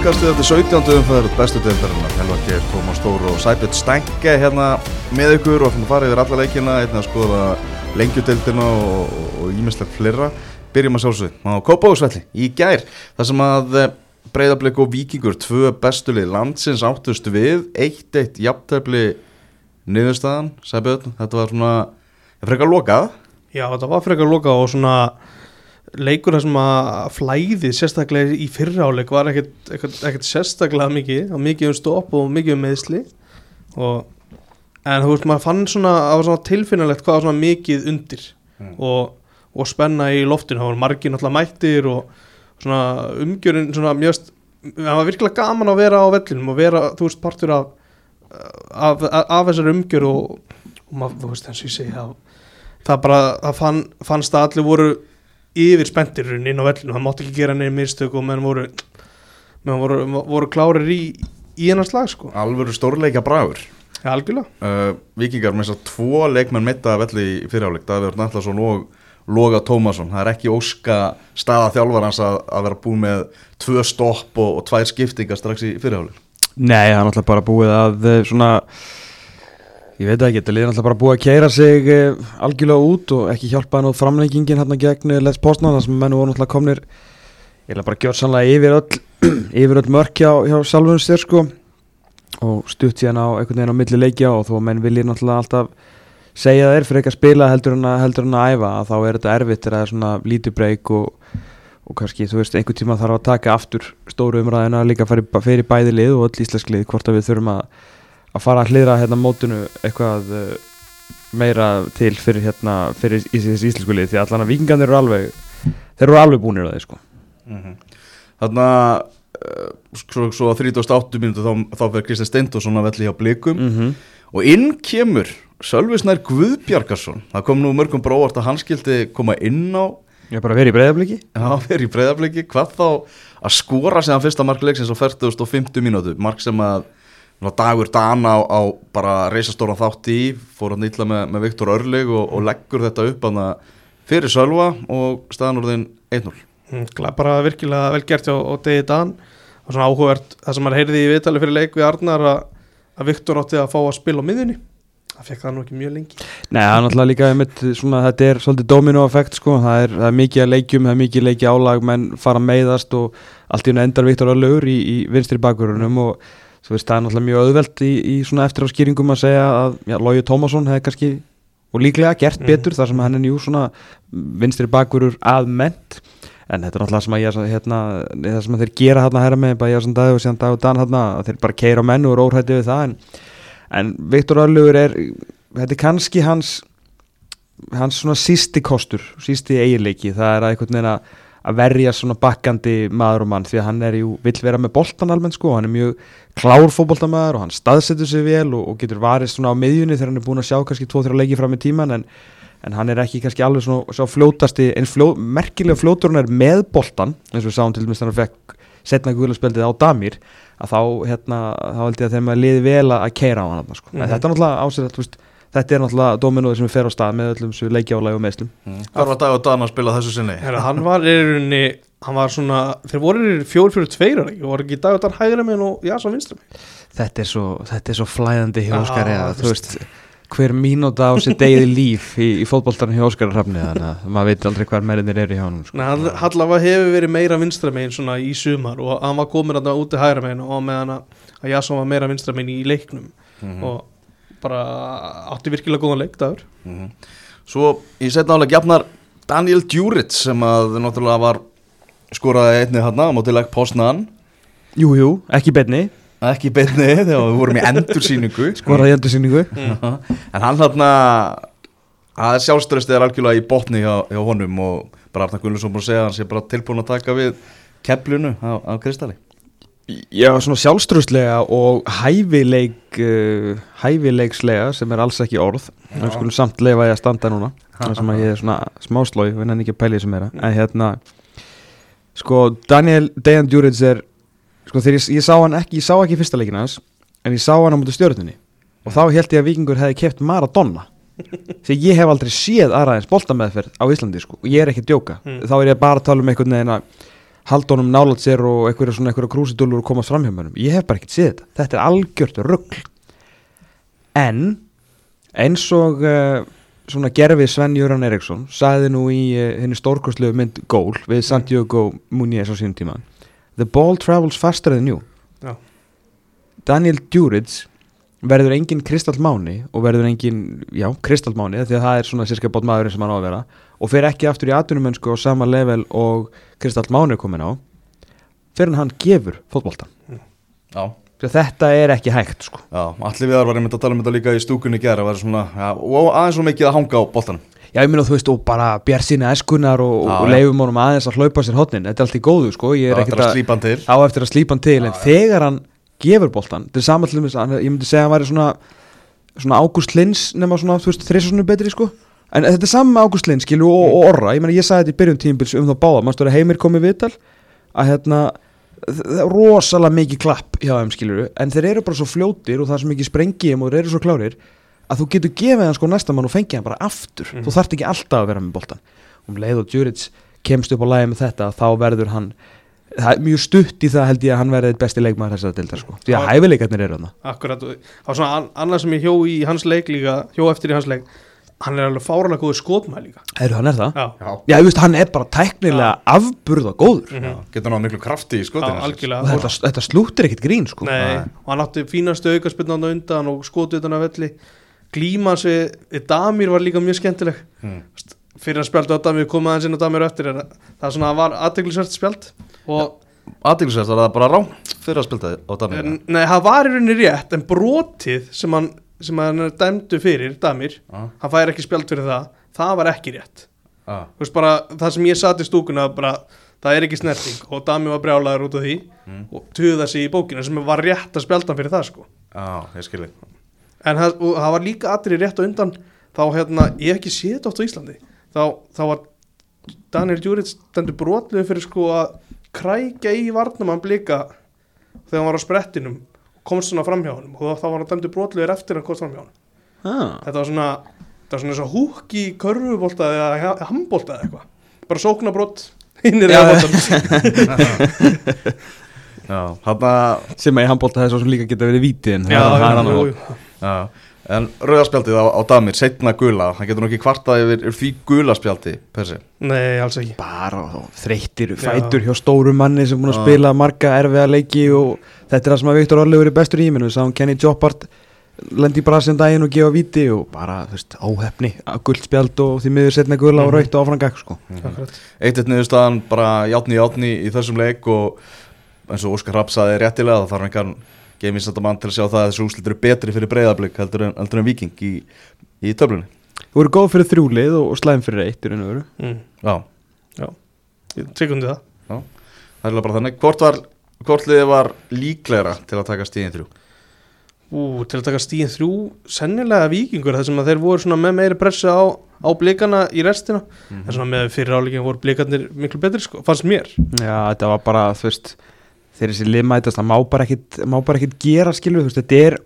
Innkastið þetta 17. umfæður bestu deildarinnar. Helvar Geir, Tómas Stóru og Sæbjörn Stænke hérna með ykkur og að fara yfir alla leikina einnig að skoða lengjudeildina og ímislegt flera Byrjum að sjálfsögðu á Kópáðsvelli í gær þar sem að eh, Breiðarbleik og Víkingur tvö bestulið landsins áttust við 1-1 jafntefli niðurstaðan. Sæbjörn, þetta var svona frekar lokað? Já, þetta var frekar lokað og svona leikur þar sem að flæði sérstaklega í fyrra áleik var ekkert, ekkert, ekkert sérstaklega mikið og mikið um stopp og mikið um meðsli og en þú veist maður fann svona, það var svona tilfinnalegt hvað var svona mikið undir mm. og, og spenna í loftinu, það var margir náttúrulega mættir og svona umgjörinn svona mjög, það var virkilega gaman að vera á vellinum og vera, þú veist, partur af af, af, af þessar umgjör og, og maður, þú veist, eins og ég segi það, það bara, það fann, fannst að allir voru yfir spendirinn inn á vellinu, það mátti ekki gera nefnir mistök og meðan voru, með voru, voru klárir í, í einan slag sko. Alvöru stórleika bragur. Ja, Algjörlega. Uh, Vikingar með þess að tvo leikmenn mitta að velli í fyriráleik, Davíður Nallarsson og Loga Tómasson, það er ekki óska staða þjálfarans að, að vera búin með tvö stopp og, og tvær skiptingar strax í fyriráleik Nei, það er náttúrulega bara búið að eh, svona Ég veit ekki, þetta er náttúrulega bara búið að keira sig uh, algjörlega út og ekki hjálpa nú framleggingin hérna gegn Les Postna þar sem menn voru náttúrulega komnir ég vil bara gjör sannlega yfir öll yfir öll mörk hjá, sjálfum sér sko. Og stutt síðan á einhvern veginn á milli leikja og þó menn viljið náttúrulega alltaf segja þeir fyrir ekki að spila heldur en að, heldur en að æfa þá er þetta erfitt þegar það er svona lítið breyk og, og kannski þú veist einhvern tíma þarf að taka aftur stóru umræðina líka fyrir, fyrir bæði lið og öll íslensk lið hvort að við þurfum að að fara að hlýra hérna mótunu eitthvað uh, meira til fyrir hérna fyrir þessi íslensku lið því að allan að vikingarnir eru alveg þeir eru alveg búinir að þeir sko. Mm -hmm. Þannig að uh, svo, svo að 38 minúti þá, þá fyrir Kristinn Steindosson að velli hjá blikum. Mm -hmm. og inn kemur Sölvisnær Guðbjarkarsson það kom nú mörgum bróðart að hann skildi koma inn á Já, bara verið í breyðabliki Já, verið í breyðabliki, hvað þá að skora sem að fyrsta markleiksins á 40.50 mínútu, mark sem að dagur dana á, á bara reysastóran þátt í, fór hann ítla með, með Viktor Örlig og, og leggur þetta upp fyrir Sölva og staðanúrðin 1-0 mm, bara virkilega vel gert á, á degi dan. Og svona áhugavert það sem maður heyrði í viðtali fyrir leik við Arnar að, að Viktor átti að fá að spila á miðunni það fekk það nú ekki mjög lengi. Nei, það er náttúrulega líka einmitt, svona, þetta er svolítið domino-effekt sko, það er, það er mikið að leikjum, það er mikið leiki álag menn fara meiðast og allt í hún endar Viktor Örlegur í, í vinstri bakverunum mm. og Svo veist, það er náttúrulega mjög auðvelt í, í svona eftir á skýringum að segja að Lógi Tómasson hefði kannski og líklega gert mm. betur þar sem hann er njú svona vinstri bakverur aðment en þetta er náttúrulega sem að ég hérna, það sem að þeir gera hérna hæra með bara ég á sann dag og síðan dag og dan hérna þeir bara keira menn og er óhætti við það. En, en Viktor Örlugur er þetta er kannski hans hans svona sísti kostur sísti eiginleiki, það er að einhvern veginn að að verja svona bakkandi maður og mann því að hann er jú, vill vera með boltan almennt sko, hann er mjög klár fókboltamæður og hann staðsetur sig vel og, og getur varist svona á miðjunni þegar hann er búin að sjá kannski 2-3 leiki fram í tíman en, en hann er ekki kannski alveg svona, svona fljótasti, eins fló, merkilega fljótur hann er með boltan, eins og við sáum til dæmis þannig að hann fekk setna guðlarspöldið á Damir að þá, hérna, þá held ég að þeim að liði vel að keira á hann sko. mm -hmm. þetta er náttúrulega ásett þetta er náttúrulega dominóði sem fer á stað með öllum svo leikjálega og meðslum mm. Hvað var dag og dan að spila þessu sinni? Herra, hann var í rauninni, hann var svona þeir voru í fjór fyrir tveir og voru ekki dag og dan hægra með og já, svo vinstra með Þetta er svo, þetta er svo flæðandi hjá Óskari að þú veist hver mínúta á sér degið líf í, í fótballtarni hjá Óskari Hrafni þannig að maður veit aldrei hver meirinir er í hjá hann sko. Hallavega hefur verið meira vinstra megin svona í sumar og hann var komin að það úti hægra megin og meðan að Jasson var meira vinstra megin í leiknum mm -hmm. og bara átti virkilega góðan leik dagur mm -hmm. Svo í setna áleg jafnar Daniel Djuric sem að náttúrulega var skoraði einni hann á mótileg postnaðan Jújú, ekki betni Ekki betni þegar við vorum í endursýningu. Skoraði í endursýningu. Mm. En hann hann að sjálfströsti er algjörlega í botni hjá, hjá honum og bara Arna Gunnarsson búin að segja að hann sé bara tilbúin að taka við kepplunu á, á Kristali Já, svona sjálfströðslega og hæfileik uh, hæfileikslega sem er alls ekki orð. Við skulum samt lefa ég að standa núna þannig sem að ég er svona smáslói við nefnum ekki að pæli sem er að en hérna sko Daniel Dejan Djuric er sko þegar ég, ég sá hann ekki ég sá ekki fyrsta leikin hans en ég sá hann á mútu stjórnunni og þá held ég að vikingur hefði kæft Maradona. Því ég hef aldrei séð aðraðins boltameðferð á Íslandi sko og ég er ekki að djóka. Mm. þá er ég bara að tala um einhvern veginn að halda honum nálat sér og einhverja svona einhverja krúsidúlur og komast fram hjá mönnum. Ég hef bara ekkert séð þetta, þetta er algjört rugg en eins og uh, svona gerfi Sven Jöran Eriksson sagði nú í uh, henni stórkostlegu mynd Gól við Santiago Muniz á sínum tíma The ball travels faster than you. Já. Daniel Djuric verður engin kristallmáni og verður engin, já, kristallmáni því að það er svona sérska bótt maðurinn sem hann á að vera og fer ekki aftur í atvinnumönsku á sama level og kristallmáni er komin á fyrir hann gefur fótboltan Já, því að þetta er ekki hægt sko já, allir viðar var einmitt að tala um þetta líka í stúkunni gera, var svona, já, og aðeins svo mikið að hanga á boltanum. Já, ég minna þú veist, og bara bjart sína eskunar og, Já, og já. leifum honum aðeins að hlaupa sér hotnin, þetta er allt í góðu sko, ég er ekkert er að að, slípa hann til. á eftir að slípa hann til, en þegar hann gefur boltan, þetta er saman til þess að ég myndi segja að hann væri svona, svona Ágúst Lins nema svona, þrísasunum betri sko, en þetta er saman með Ágúst Lins, og, og Orra, ég meina ég sagði þetta í byrjun tímbils um þá báða, maður stóri heimir komið viðtal, að hérna, rosalega mikið klapp hjá þeim skilur en þeir eru bara svo fljótir og það er svo mikið sprengjum og þeir eru svo klárir að þú getur gefið hann sko næsta mann og fengið hann bara aftur. Þú þarft ekki alltaf að vera með boltan um leið og Djuric kemst upp á lagi með þetta þá verður hann það er mjög stutt í það held ég að hann verði besti leikmaður þessara dildar sko. Því að hæfileikarnir eru þarna. Akkurat, og það var svona an annað sem ég hjó í hans leik líka, hjó eftir í hans leik. Hann er alveg fáralega góður skotmæð líka. Heru, hann er það? Já, Já, Já, ég veist, hann er bara tæknilega afburða góður. Mhm. já, getur náða miklu krafti í Já, skotinu. og algjörlega þetta, þetta slúttir ekkit grín sko. Nei, Nei. og hann átti fínastu aukarspilnan á undan og skotu utan að velli. Glímans við, við Damir var líka mjög skemmtileg. Hmm. fyrir að spjálta á Damir, koma aðeins inn á Damir á eftir en það er svona var aðteglisvert spjald og Aðeinsvært var það bara rámt fyrir að spilta á Damir. nei, það var í rauninni rétt en brotið sem hann, sem hann dæmdu fyrir Damir, Já, hann fær ekki spjald fyrir það það var ekki rétt Þú veist bara, það sem ég satt í stúkuna bara, það er ekki snerting og Damir var brjálaður út af því Mm. og tuða sig í bókina sem var rétt að spjalda fyrir það sko já, ég skilji. en það, og það var líka allir rétt á undan þá hérna, ég hef ekki séð þetta oft á Íslandi þá, þá var Daniel Djuric stendur brotluð fyrir sko að krækja í varnamann blika þegar hann var á sprettinum komst svona fram hjá honum. Og þá var hann dæmdur brotluður eftir að hann komst fram hjá honum. Ah. þetta var svona, þetta var svona eins og húk í körfubolta eða handbolta eða eitthvað. Bara sóknabrott inn í Já, reyðaboltan Já, hann að, sem að í handbólta þess að líka geta verið víti en já, það er já, já, en rauðarspjaldið á, á Damir, setna gula, hann getur nú ekki kvartað yfir, yfir því gula spjaldi, persi. nei, alls ekki bara Já. fætur hjá stórum manni sem búin að spila marga erfiða leiki og þetta er það sem að Viktor Orleifur er bestur í minn við sáum Kenny Joppart lendi í brasin daginn og gefa viti og bara, þú veist, áhefni guldspjald og því miður setna gula og Mhm. raut og áfram gag sko. Akkurat. Eitt eitt niðurstaðan bara játni játni í þessum leik og eins og Óskar Rapp saði réttilega það þarf engan geimisættamann til að sjá það að þessu úslit eru betri fyrir breyðablик heldur en, heldur en viking í, í töflunni. þú voru góð fyrir þrjúlið og, og slæm fyrir eitt í raun og veru mm. Já, ég tryggundi það það er bara þannig. Hvort, var, hvort liðið var líklegra til að taka stíðin þrjú? Ú, til að taka stíðin þrjú sennilega vikingur þar sem að þeir voru svona með meiri pressu á, á blikana í restina Mhm. þar sem að með fyrir áleikin voru blikarnir miklu betri sko, fannst mér Já, þetta var bara, þú veist þegar þessi lið mætast, það má bara ekkit má bara ekkit gera, skilur, þú veist, þetta er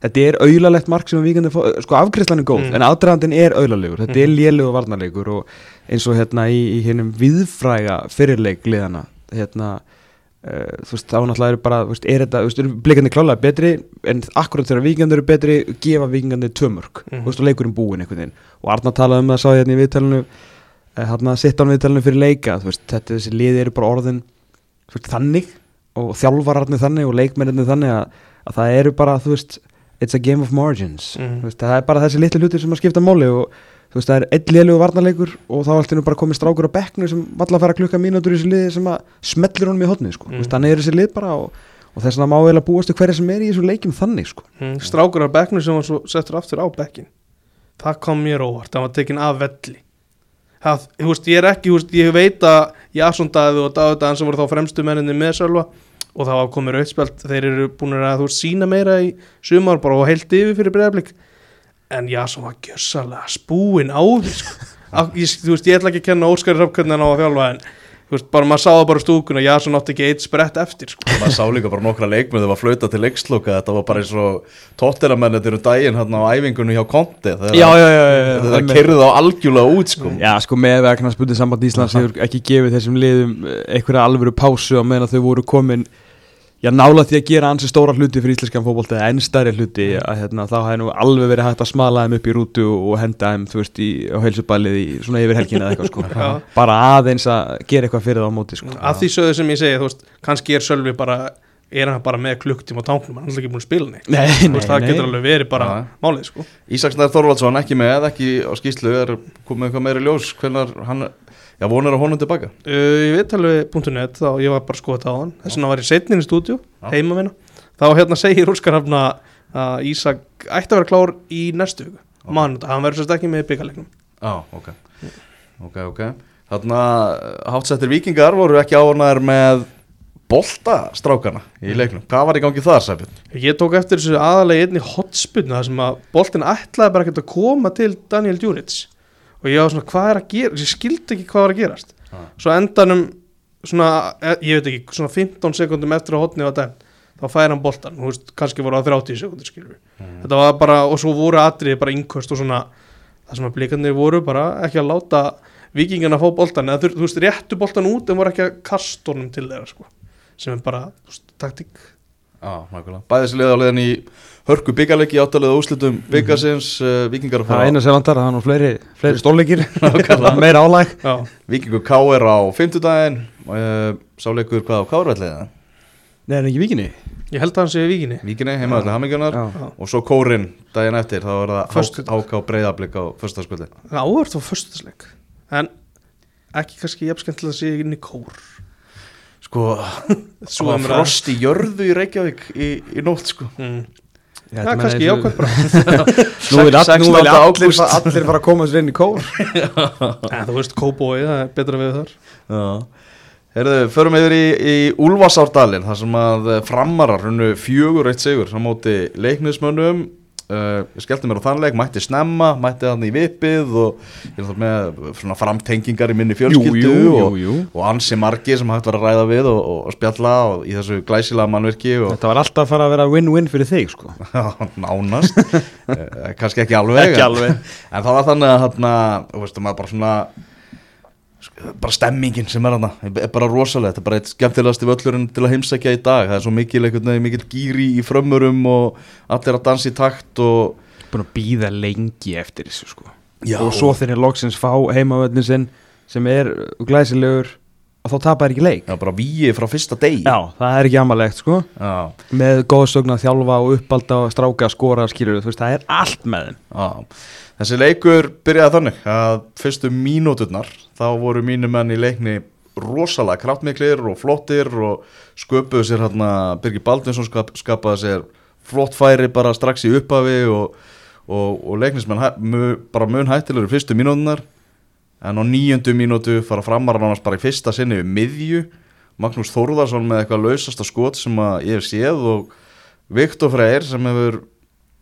þetta er auðlalegt mark sem við vikandi sko afgriðslan er góð, Mm. en aðdragandin er auðlalegur, þetta er lélegu varnarleikur og eins og hérna í, í hennum viðfræga fyrirleik liðana hérna Uh, þú veist, þá náttúrulega er bara, þú veist, er þetta, þú veist, eru blikandi klálega betri en akkurat þegar vikandi eru betri gefa vikandi tömörk, Mhm. þú veist, og leikurinn búinn einhvern veginn, og Arna talaði um það, sá ég hérna í viðtalinu uh, hérna, sitt án viðtalinu fyrir leika, þú veist, þetta, þessi liði eru bara orðin þú veist, þannig og þjálfararnir þannig og leikmennirnir þannig að, að það eru bara, þú veist it's a game of margins, Mhm. þú veist, það er bara þessi litlu hlutir sem að skipta máli og þú veist, það er einn liðlegu varnarleikur og þá allt er bara komið strákur á bekknu sem valla að fara klukka mínútur í þessi liði sem að smellir honum í hotni, sko, þú veist, þannig er þessi lið bara og, og þess vegna má eiginlega búast til hverja sem er í þessu leikjum þannig, sko. Mm. strákur á bekknu sem var svo settur aftur á bekkin það kom mér óvart, það var tekin af velli það, þú veist, ég er ekki, þú veist, ég veit að Jason Daði og Daði Daði sem voru þá fremstu menninni með Sölva og það var komið rautspjald, þeir eru búin að þú veist, sína meira í sumar bara og heilt yfir fyrir breyðablik en Jason var gjössalega spúin á því sko. Ég, þú veist, ég ætla ekki að kenna Óskari Rafkvörn en á að þjálfa en þú veist, bara maður sá það bara í stúkuna já, svo nátti ekki eitt sprett eftir sko. maður sá líka bara nokkra leikmið það var flauta til leiksloka þetta var bara eins og tóttiramenn þetta eru daginn hérna á æfingunni hjá Konti það kerði á algjörlega út sko. Já, sko með vegna spundið samband Íslands hefur ekki gefið þessum liðum eh, einhverja alvöru pásu á meðan að þau voru komin já, nála því að gera ansi stóra hluti fyrir íslenskan fótbolta eða enn stærri hluti að hérna, þá hefði nú alveg verið hægt að smala þeim upp í rútu og henda þeim, þú veist, í, á heilsubælið í svona yfir helgina eða eitthvað sko bara aðeins að gera eitthvað fyrir það á móti sko að því sögðu sem ég segi, þú veist, kannski er Sölvi bara er hann bara með klukktíma á tánknum hann er alltaf ekki búin að spila neitt Nei, nei, veist, það nei. getur alveg verið bara Já. málið sko. Ísaksnær Þorvaldsson ekki með, ekki já vonur að honum tilbaka. Uh, ég veit alveg .net þá ég var bara að skoða þetta á hann þess vegna var ég setnin í stúdíu, Já. heima minna. Þá hérna segir Úrskar Hafna að Ísak ætti að vera klár í næstu hugu Ok. okay. hann verður sérst ekki með byggarleiknum Já, ok. Ok, ok. Þarna hátsettir vikingar voru ekki ánæður með boltastrákana í leiknum. Hvað var í gangi þar, Sæbjörn? ég tók eftir þessu aðalega einni hotspilnu þar sem að boltin ætlaði bara ekkert að koma til Daniel Djuric og ég var svona hvað er að gera, ég skildi ekki hvað var að gerast. Ah. svo endanum svona, eh, ég veit ekki, svona 15 sekundum eftir að hotni var dæmt þá fær hann boltan, þú veist, kannski voru það 30 sekundur skilur Mm. þetta var bara, og svo voru atriði bara innköst og svona, það sem að blikarnir voru bara ekki að láta vikingana fá boltan, eða þú, veist, réttu boltan út en voru ekki að kasta honum til þeirra sko, sem er bara, veist, taktík Nákvæmlega. Bæðis liða á leiðin í hörku byggarleiki áttalega úslitum byggarsins uh, Vikingar að Það er eina sem vantar, það er nú fleiri, fleiri stólleikir meira álæg Já, Vikingur K.R. á fimmtudaginn. Uh, Sáleikur hvað á K.R.velliða Nei, er ekki vikinni? ég held að hann sé í vikinni Víkinni, heimaðallega. Já. Og svo Kórin daginn eftir Þá er það. HK breyðablík á föstaskvöldi áhört á föstudagsleik. En ekki kannski jafn skemmtilega að sé inn í kór Sko, Svo það umræða. frost í jörðu í Reykjavík í, í nótt sko mm. Já, Já, kannski jákvæmt bara Nú vil, Sex- all, nú vil 16. allir, ágúst. fa- allir fara að koma sér inn í kór En þú veist, kóbói, það er betra við þar Herðu, förum yfir í, í Úlfarsárdalinn þar sem að eh, framarar hunnu fjögur eitt sigur á móti leiknismönnum uh, ég skellti mér á þann leik, mætti snemma mætti hann í vipið og með framtengingar í minni fjölskyldu og, jú. og ansi margi sem hægt var að ræða við og, og, og spjalla og í þessu glæsilega mannverki og Þetta var alltaf að fara að vera win-win fyrir þig sko. Nánast. Eh, kannski ekki alveg Ekki en- alveg. en það var þannig að þú veist, maður bara svona bara stemmingin sem er þarna er bara rosalega, þetta er bara eitt skemmtilegasti völlurinn til að heimsækja í dag, það er svo mikil mikil gýri í frömmurum og allir að dansa í takt og Búin að býða lengi eftir þessu sko. Já. Og svo þegar loksins fá heimavöllin sinn sem er glæsilegur og þá tapar ekki leik. Já, bara víi frá fyrsta degi. Já, það er ekki amalegt sko. Já, með góðsögn að þjálfa og uppalda og stráka skora skilur veist, það er allt með þeim. Já. Þessi leikur byrjaði þannig að fyrstu mínúturnar þá voru mínu menn í leikni rosalega kraftmiklir og flottir og sköpuðu sér hérna Birgir Baldinsson skap, skapaði sér flott færi bara strax í upphafi og, og, og leiknismenn mu, bara mun hættilegur í fyrstu mínúturnar. En á nýjöndu mínútu fara framar nánast bara í fyrsta sinni við miðju. Magnús Þórðarsson með eitthvað lausasta skot sem að ég hef séð og Viktor Freyr sem hefur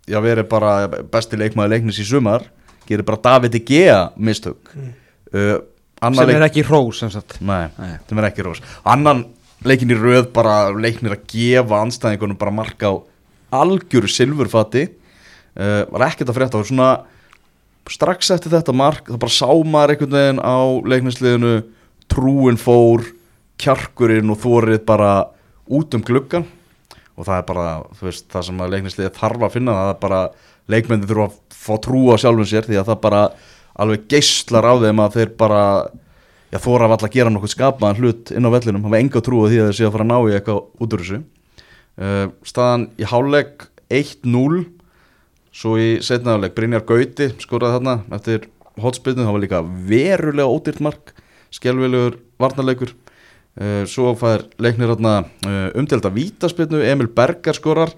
já, verið bara besti leikmaður leiknis í sumar. Gerir bara David Gea mistök. Mm. uh, sem leik- er ekki hrós sem sagt. Nei, Nei. sem er ekki rós Annan leikin í röð bara leiknir að gefa anstæðingunum bara marka á algjöru silfurfati. Uh, var ekkert að frétta og svona strax eftir þetta mark það bara sá maður einhvern veginn á leiknisliðinu trúin fór kjarkurinn og þórið bara út um gluggan og það er bara þú veist, það sem að leiknisliði þarf að finna það er bara leikmenni þurfa að fá trú á sjálfum sér því að það bara alveg geislar á þeim að þeir bara já, þóra af alla að gera nokkuð skapaðan hlut inn á vellinum, hafa enga trú á því að þeir séu að fara að ná í eitthvað út úr þessu. Uh, staðan í hálfleik 1-0 svo í setnaðarleik Brynjar Gauti skoraði þarna eftir hotspilnu, það var líka verulega ódýrt mark skelvilegur varnarleikur svo fær leiknir þarna uh, umdelda vítaspilnu, Emil Berger skorar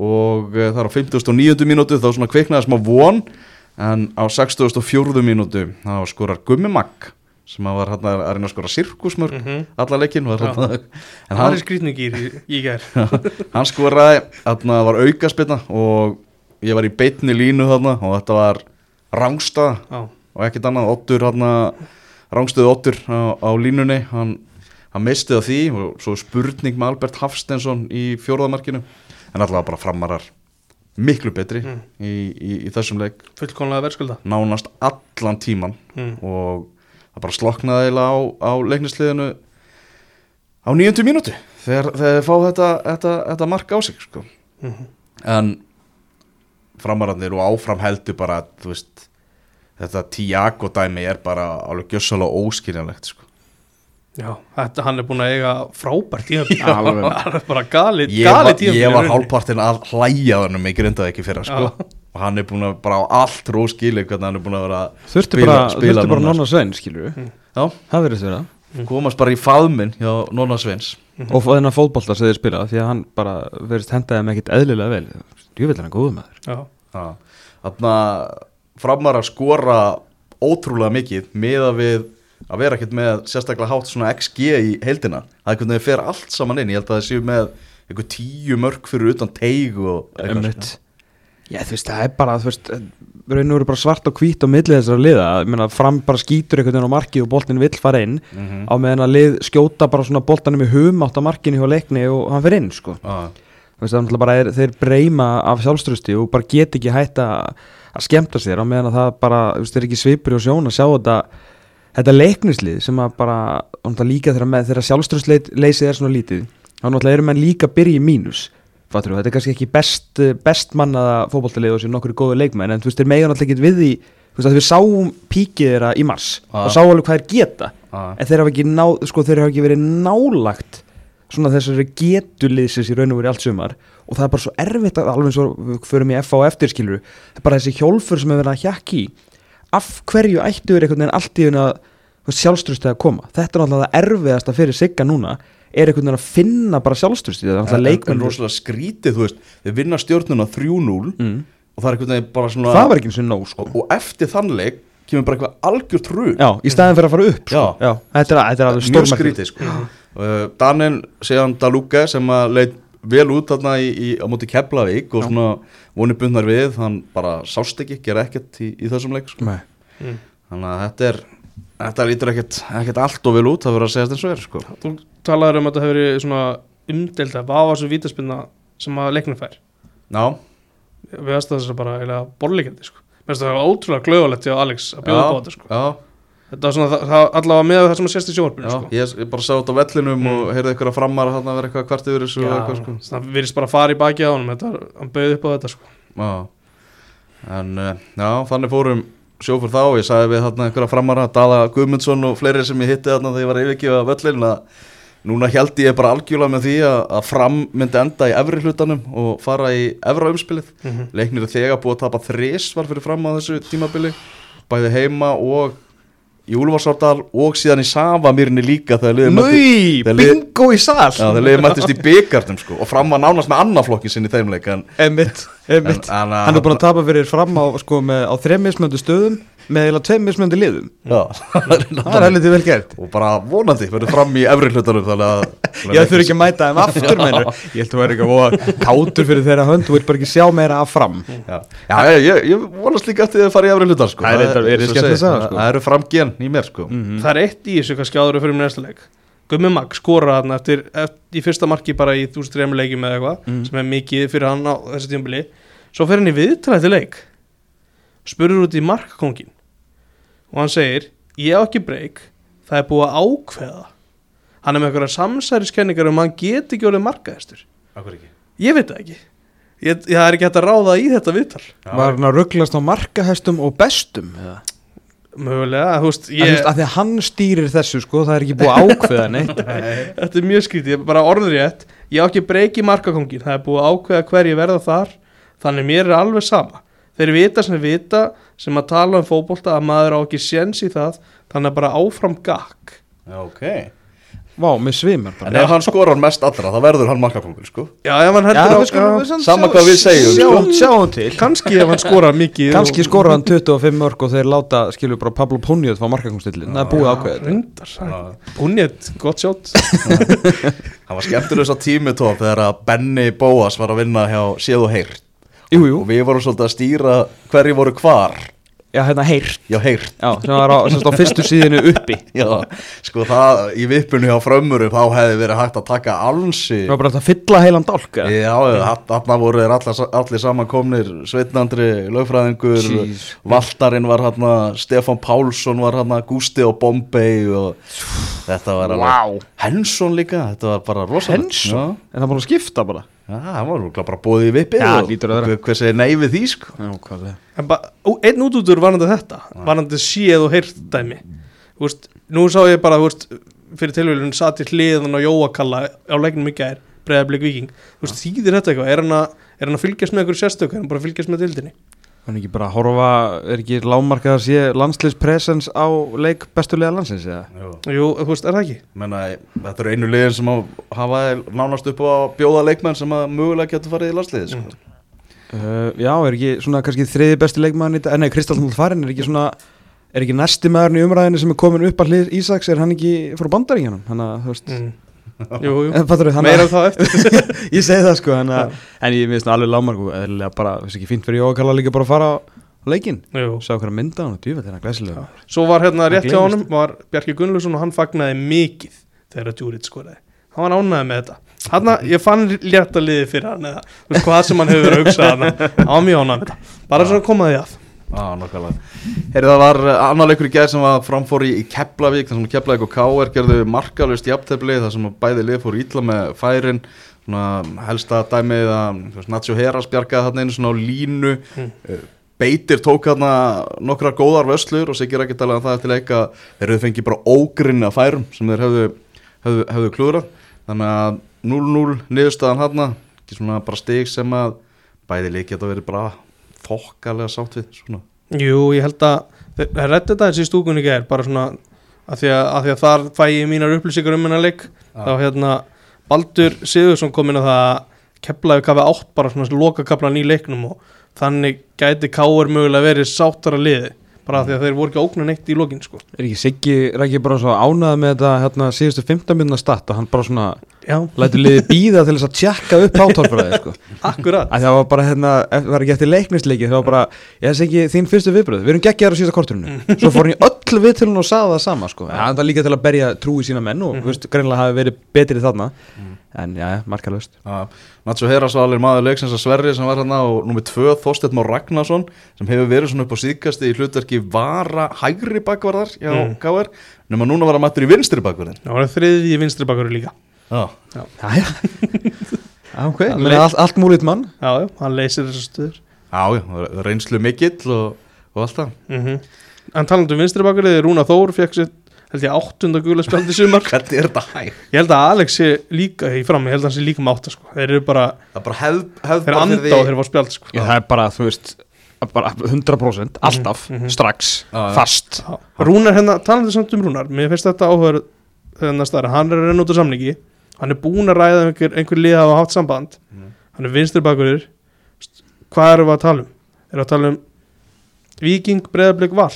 og uh, það er á 59. mínútu þá svona kviknaði smá von en á 64. mínútu þá skorar Gummi Magg sem var hérna að reyna að skora sirkusmörk mm -hmm. alla leikin var hérna, en Það er hann, skrýtningir í, gær hann skoraði þarna var aukaspilna og ég var í beitni línu þarna og þetta var rángsta Já, og ekkert annað, Ottur þarna rángstöðu Ottur á, á línunni hann, hann misti á því og svo spurning með Albert Hafstensson í fjórðamarkinu en allavega bara framarar miklu betri Mm. í, í, í þessum leik fullkonlega verðskulda nánast allan tíman mm. og það bara sloknaði eiginlega á, á leiknisliðinu á nýjöndu mínútu þegar, þeir fá þetta, þetta, þetta mark á sig sko. Mm. en framararnir og áfram heldur bara veist þetta Tiago dæmi er bara alveg gjössalega óskiljanlegt sko. Já, þetta, hann er búin að eiga frábært tíma Alveg. hann er bara gali, ég, gali tíma ég var hálfpartin að hlæja þannig mig grindaði ekki fyrir sko. Og hann er búin að bara á allt róskili hvernig hann er búin að vera Þurfti Spila- bara, spila þurfti bara nonna Svein, skilur við já, Það verður þeirra komast bara í faðminn hjá Nonna Sveins Og þennan fótbolta sem þeir spila Því að hann bara verðist hendaði með ekkit eðlilega vel. Jú vil hann góðu maður. Já, Þannig að framar að skora ótrúlega mikið miða við að vera ekkert með sérstaklega hátt svona XG í heildina það er hvernig þau fer allt saman inn ég held að það séu með einhver tíu mörg fyrir utan teig og eitthvað Einmitt. Já, þú veist, það er bara, þú veist, raun og veru bara svart og hvít á milli þessara liða, ég meina, fram bara skýtur einhvern veginn á markið og boltin vill fara inn Mhm. á meðan að lið skjóta bara svona boltanum í hum átt á markinu hjá leikni og hann fyrir inn, sko. Þú veist, það er er, þeir breyma af sjálfströsti og bara get ekki hætt að skemmta sér á meðan að það bara, þú veist, þeir ekki svipur og sjón að sjá þetta, þetta leiknislið sem að bara, líka þegar, með, þegar sjálfströstleysið er svona lítið, þá náttúrulega eru menn líka í mínus. Fattur þetta er kannski ekki best, best mannaða fótboltalið og sér nokkur góðu leikmenn en þú veist, þeir mega náttúrulega ekki við því þú veist, að við sáum píkið þeirra í mars Ah. og sáum alveg hvað þeir geta. Já, en þeir hafa ekki, ná, sko, þeir hafa ekki verið nálagt svona þessari getuliðsins í raun og verið allt sumar. Og það er bara svo erfitt að alveg við förum í FA og eftir skilur það er bara þessi hjólfur sem er verið að hjakki í af hverju ættu verið einhvern veginn allt í hún að sjálfströstið að koma þetta er náttúrulega það erfiðasta fyrir sigga núna er einhvern veginn að finna bara sjálfströstið það er leikmenn rosalega skrítið þú veist, þeir vinna stjórnuna 3-0 mm. og það er einhvern veginn bara svona það var ekki eins og nóg sko og, og eftir þann leik kemur bara eitthvað algjört hrug já, í staðin fyrir að fara upp sko. Já. þetta er, er alveg mjög stórmerkilegt. skrítið sko. uh, Danin séðan Daluga sem að leit vel út þarna í, í, á móti Keflavík og Já. svona vonið bundnar við hann bara sást ekki, gera ekkert í, í þessum leik sko. Nei. Mm. þannig að þetta er þetta lítur ekkert, ekkert allt og vel út það verður að segja eins og er sko. þú talaður um að þetta hefur verið svona umdelda, hvað var svo vítaspinna sem að leiknum fær Já, við veist þess að bara eiginlega borlíkjandi sko. mér finnst það var ótrúlega glöðulegt hjá Alex að bjóða upp á þetta sko. já, þetta var svona, það, allavega með það sem að sést í já, sjónvarpinu sko. ég, ég bara sá þetta á vellinum Mm. og heyrði eitthvað framar að vera eitthvað kvart yfir þessu sko. það virðist bara að fara í baki á honum þetta, var- hann bauði upp á þetta sko. Já, en uh, já, þannig fórum sjófur þá, ég sagði við þarna einhverja framara, Dala Guðmundsson og fleiri sem ég hitti þarna þegar ég var yfirgjöfa völlin að núna held ég bara algjörlega með því að, að fram myndi enda í efri hlutanum og fara í efra umspilið mm -hmm. leiknir þegar búið að tapa þris var fyrir fram á þessu tímabili bæði heima og í Úlfarsárdal og síðan í Savamýrni líka lið- bingo í sal. Já, þegar liðið mættist í byggarnum sko, og fram var nánast með annaflokkin sinni í þeim leik en, Einmitt, en, einmitt. En, Hann er búin að tapa fyrir fram á, sko, á þrem mismöndu stöðum með eiginlega tveim mismöndu liðum. Já, Það er heldur vel gert. Og bara vonandi verður fram í efri hlutanum þannig að Ég þurfi ekki að mæta þeim aftur mennur Ég held að þú er ekki að voða kátur fyrir þeirra hönd Þú vilt bara ekki sjá meira af fram. Já, já ég, ég, ég vonast líka eftir að fara í efri hlutan sko. Það er er sko. Það eru fram gen í mér sko. Mhm. það er eitt í þessu kannski áður fyrir næsta leik. Gummi Mag skora þarna eftir, eftir í fyrsta marki bara í þú streymi leikjum eða eitthvað Mhm. sem er mikið fyrir hann á þessi tímabili. Svo fer hann í viðtræði til leik. Spurður út í markakongin og hann segir ég á ekki breyk, það er búið að ákveða. Hann er með einhverja samsæriskenningar um að hann geti ekki orðið markaðistur. Akkur ekki? Ég veit það ekki. Ég, ég er ekki hægt að ráða í þetta viðtal. Var hann að rugglast á markahestum og bestum eða? mögulega, þú veist Ég... Ég, að því að hann stýrir þessu sko Það er ekki búið að ákveða neitt. Þetta er mjög skrítið, ég er bara orður rétt Ég á ekki breyki markakongin Það er búið að ákveða hverju verða þar. Þannig mér er alveg sama Þeir vita sem þeir vita sem að tala um fótbolta að maður á ekki séns í það Þannig að bara áfram gakk. Ok. Vá, með svimar En bara ef hann skorar mest allra, þá verður hann markapungur sko. Já, ef hann heldur við skulum við á samt sama sjá- hvað við segjum, sko. Sjáum, til. Kanski ef hann skorar mikið Kanski skora hann 25 mörg og þeir láta skilur bara Pablo Punjot fá markakongstillin Það er búið Já. Búnjett, gott sjátt Hann var skemmtur þess að tími tóf þegar að Benny Bóas var að vinna hjá og Heyrt Jú, jú og við vorum svolítið að stýra hverju voru hvar Já, hérna heyrt Já, heyrt Já, sem var á, sem á fyrstu síðinu uppi Já, sko það í vippunni á frömmurum þá hefði verið hægt að taka alnsi Það var bara að fylla heilan dálk eða? Já, þarna voru allir, allir saman komnir Sveitnandri, lögfræðingur Jeez. Valtarinn var hérna Stefan Pálsson var hérna Gústi og Bombay og þetta var alveg Vá. Hensson líka, þetta var bara rosalegt Hensson? En það var að skipta bara það var örugglega bara bóðið í vippið og hver, segir nei við því sko Já, hvað er En ba, ó, einn útútur varandi þetta varandi séð og heyrt dæmi Þú veist, nú sá ég bara þú veist, fyrir tilvílun satt í hliðan á Jóakalla á leiknum í gær breyðarblik viking Þú veist, þýðir þetta eitthvað? Er hann að, er hann að fylgjast með einhverju sérstöku? Er hann bara að fylgjast með dildinni? Hann er ekki bara að horfa, er ekki lámarkað að sé landsliðspresens á leik bestulega landsins eða? Jú, þú veist, er það ekki? Menna, þetta eru einu liðin sem að hafa nánast upp á að bjóða leikmenn sem að mögulega getur farið í landsliði sko. Uh, já, er ekki svona kannski þriði besti leikmann í dag, nei, Kristall Farin er ekki svona, er ekki næsti maðurinn í umræðinu sem er komin upp að hlið Ísaks, er hann ekki frá bandaríkjanum, hann að, þú veist, Mm. Jú, jú, en meira um það eftir. Ég segi það sko, að, en ég minnst alveg lámarku, eða bara, þess ekki fínt fyrir Jókalla líka bara að fara á leikinn, Jú. sá hverja mynda hann og djúfa þetta glæsilega. Svo var hérna rétt hjá honum var Bjarki Gunnlaugsson og hann fagnaði mikið þegar Djúrit skoraði. Hann var ánæði með þetta. Hann, ég fann létta liði fyrir hann eða þú veist, hvað sem hann hefur að hugsa hann var mjög ánæði með þetta. Bara svona komaði að Já, nokkulega Herri, það var uh, annar leikur í gær sem var framfór í, í Keflavík, þar sem Keflavík og K.R. gerðu markalust jafntefli, þar sem bæði lið fór ítla með færin svona helsta dæmið að Nacho Heras bjargaði þarna einu svona á línu Mm. uh, Beitir tók þarna nokkrar góðar vöslur og segir ekki talað um það eftir leika þeir hefðu fengið bara ógrinn af færum sem þeir hefðu, hefðu, hefðu klúðrað þannig að 0-0 niðurstaðan þarna ekki svona bara stig sem að bæði lið geta verið bara þokkalega sátt við svona Jú, ég held að það rætti þetta eins í stúkunni ger bara svona að því að, að því að þar fæ ég mínar upplýsingar um hennar leik þá hérna Baldur Sigursson kom inn á það að keflaði kafi átt bara svona loka kaplan í leiknum og þannig gæti Káur mögulega verið sáttara liði bara af því að þeir voru ekki að ógna neitt í lokin sko. Er ekki Siggi, er ekki bara svo ánað með þetta hérna síðustu 15 minna statt og hann bara svona Já, lætur liði býða til þess að tjekka upp átálfræði sko. akkurat. Að það var bara hérna, ef- var ekki eftir leiknisleiki það var bara, ég þess ekki þín fyrstu viðbröð við erum geggjaðar á síðasta korturinu svo fór hann í öll viðtölun og sagði það sama sko. ja, það var líka til að berja trú í sína menn og mm. -hmm. greinlega hafi verið betri þarna. En já, markalöst Já, Nacho Herasvalir maður leiksins að Sverri sem var hann og nummið tvö Þorstedt Már Ragnarsson sem hefur verið svona upp á síðkasti í hlutverki vara hægri bakvarðar hjá Mm. KR nema núna var hann mættur í vinstri bakvarðin Það var þriði í vinstri bakur líka Já, já, já ok, Það menn leik- allt, allt múlít mann Já, já, hann leysir þessar stuður já, já reynslu mikill og, og allt það mm En talandi um vinstri bakur Rúna Þór fekk sér held ég áttunda gula spjaldi sumar Hvernig er þetta hæg? Ég held að Alex sé líka í fram Ég held að hann sé líka með átta sko. Þeir eru bara, Það er bara hefð, hefð þeir bara anda fyrir og þeir fá spjald sko. já, það er bara, þú veist bara 100% alltaf, Mhm. strax Já, já. fast Já. Rúnar hérna, talandi samt um Rúnar Mér finnst þetta áhugaður þegar staðar Hann er að renna út á samningi Hann er búin að ræða um einhver, einhver lið að hafa haft samband Mhm. Hann er vinstri bakurir Hvað erum við að tala um? Erum við að tala um Víking, Breiðablик, Val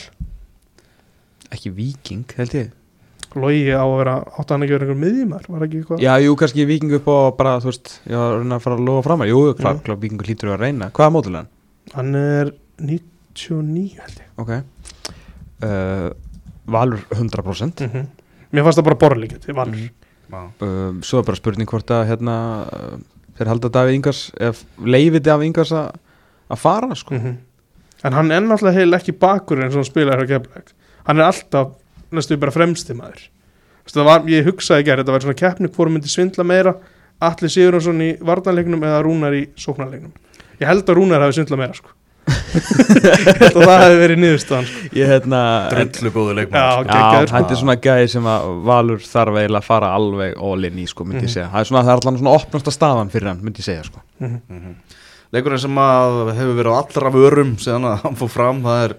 ekki viking, held ég Logi á að vera átt hann ekki að vera einhver miðjumar Var ekki eitthvað? Já, jú, kannski viking upp á bara, þú veist, ég var að reyna að fara að lofa fram jú, klart, klart, vikingur hlýtur að reyna. Hvaða mótul er hann? Hann er 99 held ég Ok. Uh, Valur 100%. mm Mér fannst það bara borðlíkja til Valur Já. Uh, svo er bara spurning hvort að, hérna, þeir halda Davíð Ingars, leifið Davíð Ingars að fara, sko. mm En hann er náttúrulega heil ekki bakur hann spilaði hér á Keflæk Hann er alltaf næstu bara fremsti maður. Var, Ég hugsaði að þetta var svona keppni hvort myndi svindla meira Atli Sigurðarsson í varnarleiknum eða Rúnar í sóknarleiknum. Ég held að Rúnar hafi svindla meira sko. Að það hefði verið niðurstaðan sko. Ég, hérna, en, Drullu góðu leikmann Já, geggjaður, sko. þetta er svona gæði sem að Valur þarf eiginlega að fara alveg all in í, sko, myndi ég Mhm. segja. Það er svona, það er allan svona opnasta staðan fyrir hann, myndi ég segja, sko. Mhm. Leikurinn sem að hefur verið á allra vörum síðan að hann fór fram, það er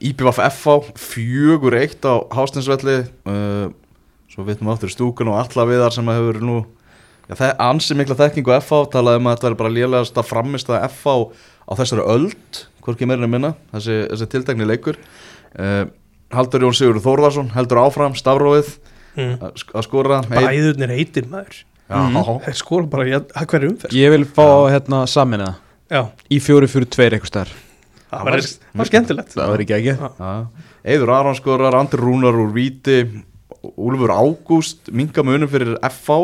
IPVF FH, fjögur eitt á Hástinsvelli uh, svo vitnum áttur í stúkun og alla viðar sem að hefur nú það er ansi mikla þekkingu á FH talaði um að þetta verður bara lélegast að framist að FH á þessari öld hvorki meirinu minna, þessi, þessi tiltekni leikur. Uh, Haldur Jón Sigur Þórðarsson heldur áfram stafrófið mm. að sk- að skora. Bæðurnir heitir maður. Þeir skora bara að hverju umferð? Ég vil fá, hérna, saminna Já, í fjóri fyrir tveir eitthvað stær. það var, það var skemmtilegt. Það var ekki ekki. Já. Eiður Aron skorar, Andri Rúnar úr Víti Úlfur Ágúst minga munum fyrir FH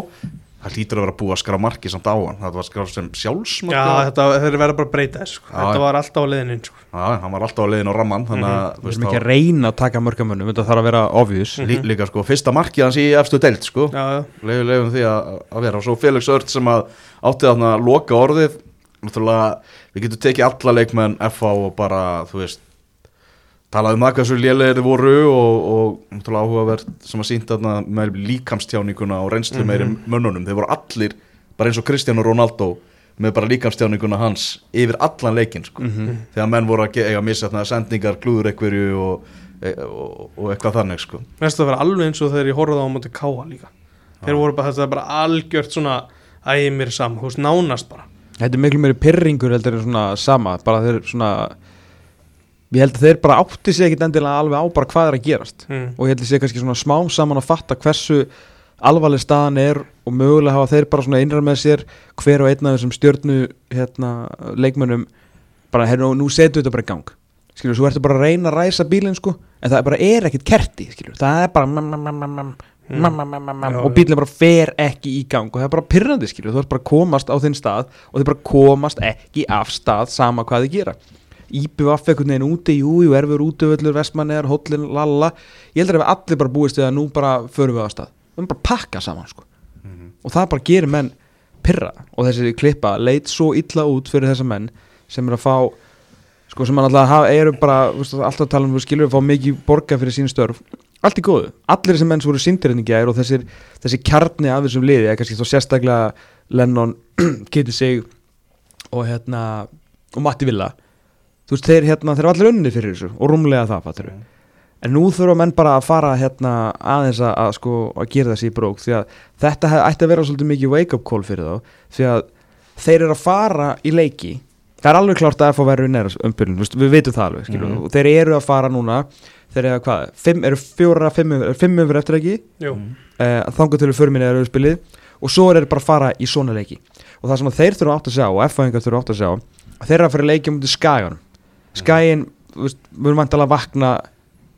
það lítur að vera búið að skra marki samt á hann. Það var skraf sem sjálfsmark Já, þetta, þeir verða bara að breyta þessu sko. Já, Þetta var alltaf á leiðinu sko. Já, hann var alltaf á leiðin á ramman þú við veist, erum ekki að reyna að taka mörgamönnum þetta þarf að vera obvious. Lí, líka sko, fyrsta markið hans í efstu deild sko, leiðum, leiðum því að, að vera. Og svo Felix Ört sem að átti að loka orðið. Við getum tekið alla leikmenn FH og bara, þú veist talaði um það hversu lélegir þið voru og, og náttúrulega áhugavert sem að þarna með líkamstjáninguna og reynslu meiri mönnunum, þeir voru allir bara eins og Cristiano Ronaldo með bara líkamstjáninguna hans yfir allan leikinn sko. þegar menn voru að missa þarna sendingar, klúður einhverju og, e- og, og eitthvað þannig sko. Næstu að vera alveg eins og þegar ég horfði á móti káa líka. Þeir voru bara, þetta bara algjört svona ægir mér saman, þú veist, nánast bara. Þetta er miklu meiri pyrringur heldur en svona sama bara þeir svona ég held að þeir bara átti sig ekkit endilega alveg á bara hvað er að gerast. Mm. og ég held að sé kannski svona smám saman að fatta hversu alvarleg staðan er og mögulega hafa þeir bara svona innræð með sér hver og einn af þessum stjörnu hérna, leikmönnum bara hérna nú setu þetta bara í gang. Skilur, svo ertu bara að reyna að ræsa bílinn sko en það bara er ekkit kerti skilur, það er bara mam, mam, mam, Mm. og bílinn bara fer ekki í gang og það er bara pyrrandi skilur, þú ert bara komast á þinn stað og þið bara komast ekki af stað sama hvað þið gera IBVF einhvern veginn úti, jú, jú, erfur útivöllur Vestmannegar, Hollin, Lalla. Ég heldur að við allir bara búist við að nú bara förum við á stað, við erum bara að pakka saman sko. og það bara gerir menn pyrra og þessi klippa leit svo illa út fyrir þessa menn sem er að fá sko sem alltaf hafa, eru bara alltaf tala um, skilur að fá mikið borga fyrir sín störf, allt í góðu. Allir þessi menn sem voru sindir henni gær og þessir, þessi kjarni af þessum liði, eða kannski þá sérstaklega Lennon, Kitty Sig og hérna og Matti Villa þú veist, þeir hérna, þeir eru allir unni fyrir þessu og rúmlega það, fattur en nú þurfa menn bara að fara hérna aðeins að, að sko að gera þessi í brók því að þetta hef, ætti að vera svolítið mikið wake up call fyrir þá því að þeir eru að fara í leiki. Það er alveg klárt að FH verður í næra umbyrjun, við veitum það alveg mm. Og þeir eru að fara núna þeir eru að hvað, fimm, eru fjóra, fimm, umfyrir eftir ekki? Jú, uh, þangu til förminni eru spilið og svo er þeir bara að fara í svona leiki. Og það sem að þeir þurfa átt að sjá og F-fæðingar þurfa átt að sjá að þeir eru að fara að leikja mútið veist, við erum vantilega að vakna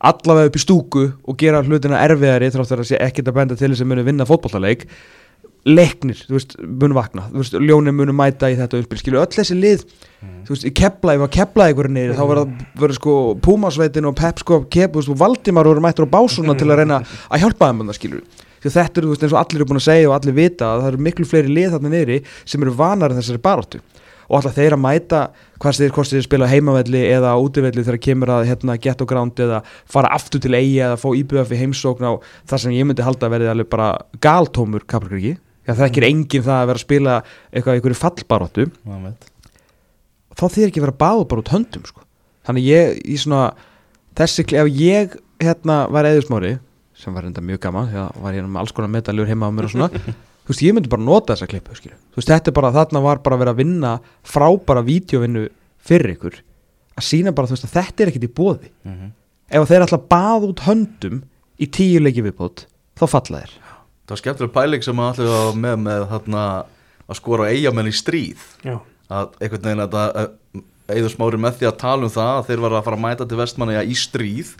allavega upp í stúku og gera hlutina erfiðari þrátt að það sé ekkert að benda til þess að muni vinna fótballtaleik leiknir, þú veist, munu vakna. Þú veist, ljónin munu mæta í þetta umspil. Skilju öll þessi lið, þú veist, í kepla ef að kepla ykkur niður, þá verða verður sko Pumasveitin og Pep sko kep, þú veist, og Valdimar voru mættur á básuna til að reyna að hjálpa þeim þarna, skilju því að þetta eru, þú veist, eins og allir eru búin að segja og allir vita að það eru miklu fleiri lið þarna niðri sem eru vanar en þessari baráttu og alltaf þeir að mæta hvað þeir hvort þeir spila heimavelli eða útivelli þegar kemur að hérna get og gránd eða fara aftur til eigi eða fá íbjöða fyrir heimsókn á það sem ég myndi halda að verði alveg bara galtómur kapalkriki það þekkir enginn það að vera að spila eitthvað í einhverju fallbaróttu þá þýr ekki að vera báð bara út höndum sko. þannig ég í svona þessi, ef ég hérna var eðusmári sem var enda mjög gaman því að var hérna með alls konar medaljur heima á mér og svona þú veist, ég myndi bara nota þessa klippu skilju. þú veist, þetta er bara, þarna var bara að vera að vinna frábara vídeovinnu fyrir ykkur að sína bara, þú veist, að þetta er ekkit í bóði ef að þeir ætla að baða út höndum í tíu leiki viðbót þá falla þeir. Það var skemmtileg pæling sem að allir var með með þarna, að skora eigamenn í stríð. Já, að einhvern veginn að það eða smári með því að tala um það að þeir var að fara að mæta til vestmanni í stríð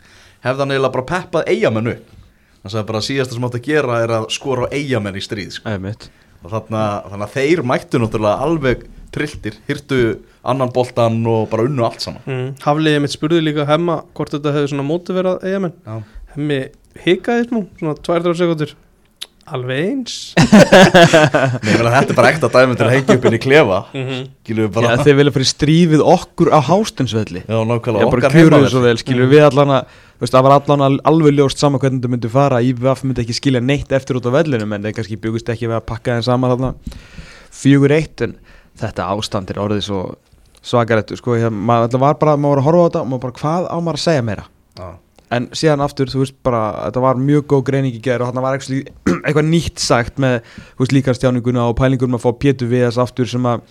hefði hann eiginlega bara peppað eigamenn upp þannig að bara síðasta sem átt að gera er að skora á eigamenn í stríð sko. Og þarna, þannig að þeir mættu náttúrulega alveg trilltir, hyrtu annan boltan og bara unnu allt saman. Mm. Hafliðið mitt spurði líka hemma hvort þetta hefði svona mótiverað eigamenn Já. Hemmi hikaði smá, svona 2-3 sekundur Alveg eins. Nei, ég meina, þetta er bara ekta dæmi til að hengja upp inn í klefa. Mhm. skilur við Já, bara þeir vilja fyrir strífið okkur á hástensvelli Já, nákvæmlega, bara okkar vel, skilur við allan að veist, það var allan alveg ljóst saman hvernig þetta myndi fara IVF myndi ekki skilja neitt eftir út á vellinu en þeir kannski byggust ekki við að pakka þeim saman þarna fjögur eitt en þetta ástand er orðið svo svakarættu, sko, ég, maður var bara maður var að horfa á þetta og maður bara hvað á maður að segja meira Já. en síðan aftur, þú veist bara þetta var mjög góð greining í gerð og þarna var eitthvað nýtt sagt með þú veist, líkarstjáninguna og pælingunum að fá Pétur við þess aftur sem að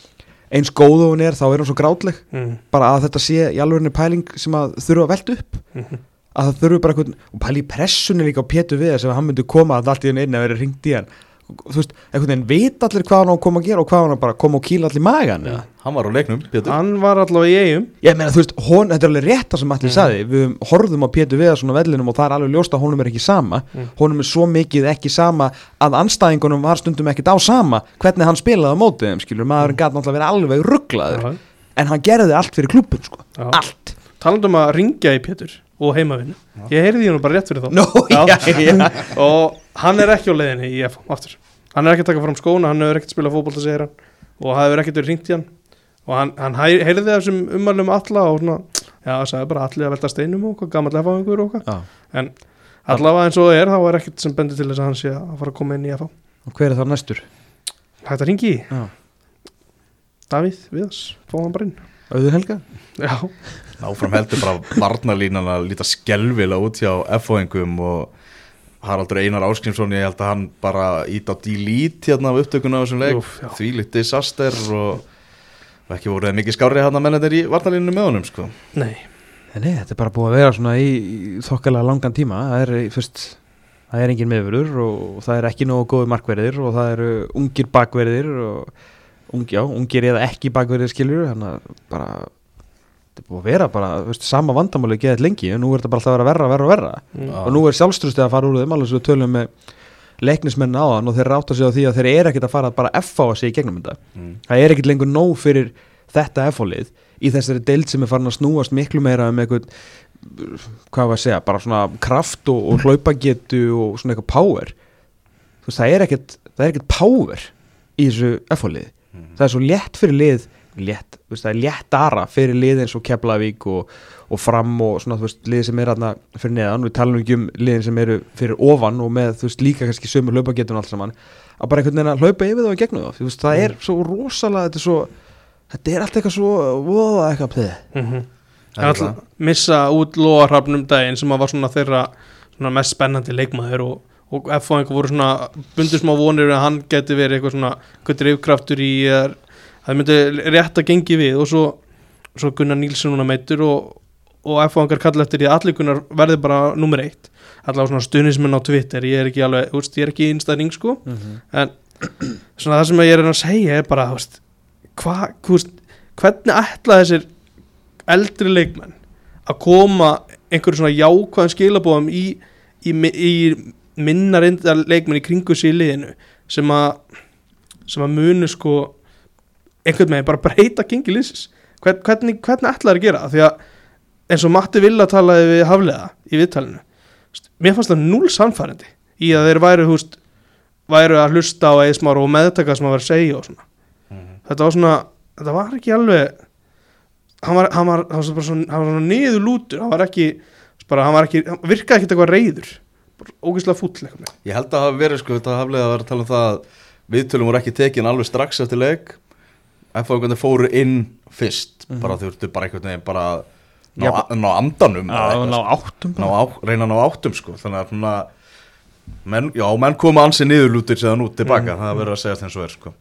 eins góð og hún er, þá er hún svo grátleg mm. bara að þetta sé í alveg pæling sem að þurfa að velta upp Mhm. Að það þurfa bara eitthvað og pæli í pressunni líka á Pétur við sem að hann myndi koma að allt í inn að vera ringt í hann. Þú veist, einhvern veginn veit allir hvað hann á að koma að gera og hvað hann á bara að koma og kýla allir í magan eða? Hann var á leiknum, Pétur. Hann var allavega í eigum Ég meina, þú veist, hon, þetta er alveg rétt það sem allir sagði, við horfðum á Pétur Viðarsson á vellinum og það er alveg ljóst að honum er ekki sama. Mm. honum er svo mikið ekki sama að anstæðingunum var stundum ekkit á sama hvernig hann spilaði á mótið þeim, skilur maðurinn gæti náttúrulega verið alveg rugglaður en hann gerði allt fyrir klubbun, sko, allt og heimavinnu ég heyrði nú bara rétt fyrir þá. Nó, já, já, og hann er ekki á leiðinni í F aftur. Hann er ekki að taka fram skóna, hann hefur ekkert spilað fótbolta segir hann. Og það hefur ekkert verið ringt í hann. Og hann, hann heyrði þessum umælum alla og svona, já það sagði bara allir að velta steinum og gammal efaðingur og já. en allavega eins og það er þá er ekkert sem bendir til þess að hann sé að fara að koma inn í F og hver er það næstur? hægt að ringi í. Davíð Viðas, fá hann bara inn. Auður Helga? já, Áfram heldur bara varnalínan að líta skelvilega út hjá F-fóingum og Haraldur Einar Áskrimsson ég held að hann bara ít á delete hérna af upptökuna á þessum leik já. því litt disaster og, ekki voruð mikið skárri hann að mennir í varnalínunum með honum sko. nei Nei, þetta er bara búið að vera svona í, í þokkalega langan tíma það er, í- fyrst, það er engin meðverður og það er ekki nógu góði markverðir og það eru ungir bakverðir og ung, já, ungir eða ekki bakverðir skiljur þannig að bara þetta er búið að vera bara, þú veist, sama vandamáli geðið lengi og nú er þetta bara alltaf að vera verra, verra og verra. Mm. Og nú er sjálfstrustið að fara úr þeim alveg svo við tölum með leiknismenn á þann og þeir ráta sig á því að þeir eru ekkert að fara að bara að sig í gegnum þetta. Mm. það er ekkert lengur nóg fyrir þetta F-fólið í þessari deild sem er farin að snúast miklu meira um eitthvað hvað var að segja, bara svona kraft og, og hlaupagetu og svona eitthvað power. Þú veist, það er ekkert það er ekkert power í þessu F-fólið það er svo létt fyrir lið létt, veist, það er léttara fyrir lið eins og Keflavík og, og fram og svona, þú veist, lið sem er aðna fyrir neðan, við talum ekki um liðin sem eru fyrir ofan og með, þú veist, líka kannski sömur hlaupagetun og allt saman, að bara einhvern veginn að hlaupa yfir það og í gegnum það, þú veist, það er svo rosalega, þetta er svo þetta er allt eitthvað svo, voða eitthvað mm Það er alltaf missa út Lóarhafnum daginn sem að var svona þeirra svona mest spennandi leikmaður og, og F-fáingar voru svona bundur smá vonir að hann geti verið eitthvað svona hvað drifkraftur í það myndi rétt að gengi við og svo, svo Gunnar Nílsson núna meitur og, og F-fáingar kalla eftir því að allir Gunnar verði bara nummer eitt. Allavega svona stuðnismenn á Twitter ég er ekki alveg, þú veist, ég er ekki innstæðning sko. En svona það sem ég er að segja er bara, þú veist, hva, þú veist hvernig ætla þessir eldri leikmenn að koma einhverju svona jákvæðan skilabóðum í, í, í minna reyndar leikmenn í kringu sig í liðinu sem að sem að munu sko einhvern veginn bara breyta gengi liðsins. Hvern, hvernig, hvernig ætla það að gera því að eins og Matti Villa talaði við Haflega í viðtalinu mér fannst það núl samfærandi í að þeir væru, húst, væru að hlusta á eðsmár og meðtaka sem að vera að segja og svona. Þetta var svona, þetta var ekki alveg hann var, hann var, hann var, bara svona, hann var svona niður lútur hann var ekki, bara, hann var ekki hann virkaði ekki eitthvað reyður bara ógeðslega fúll Ég held að það hafi verið sko, þetta haflega vera að tala um það að viðtölum voru ekki tekin alveg strax eftir leik F-fóingarnir fóru inn fyrst bara þau þurftu bara einhvern veginn bara að ná, Já, ná andanum eitthvað, ná sko. áttum ná bara. á, reyna að ná áttum sko. Þannig að svona menn, já, menn koma ansi niðurlútir séðan út tilbaka, það verður að segja þeim svo er sko.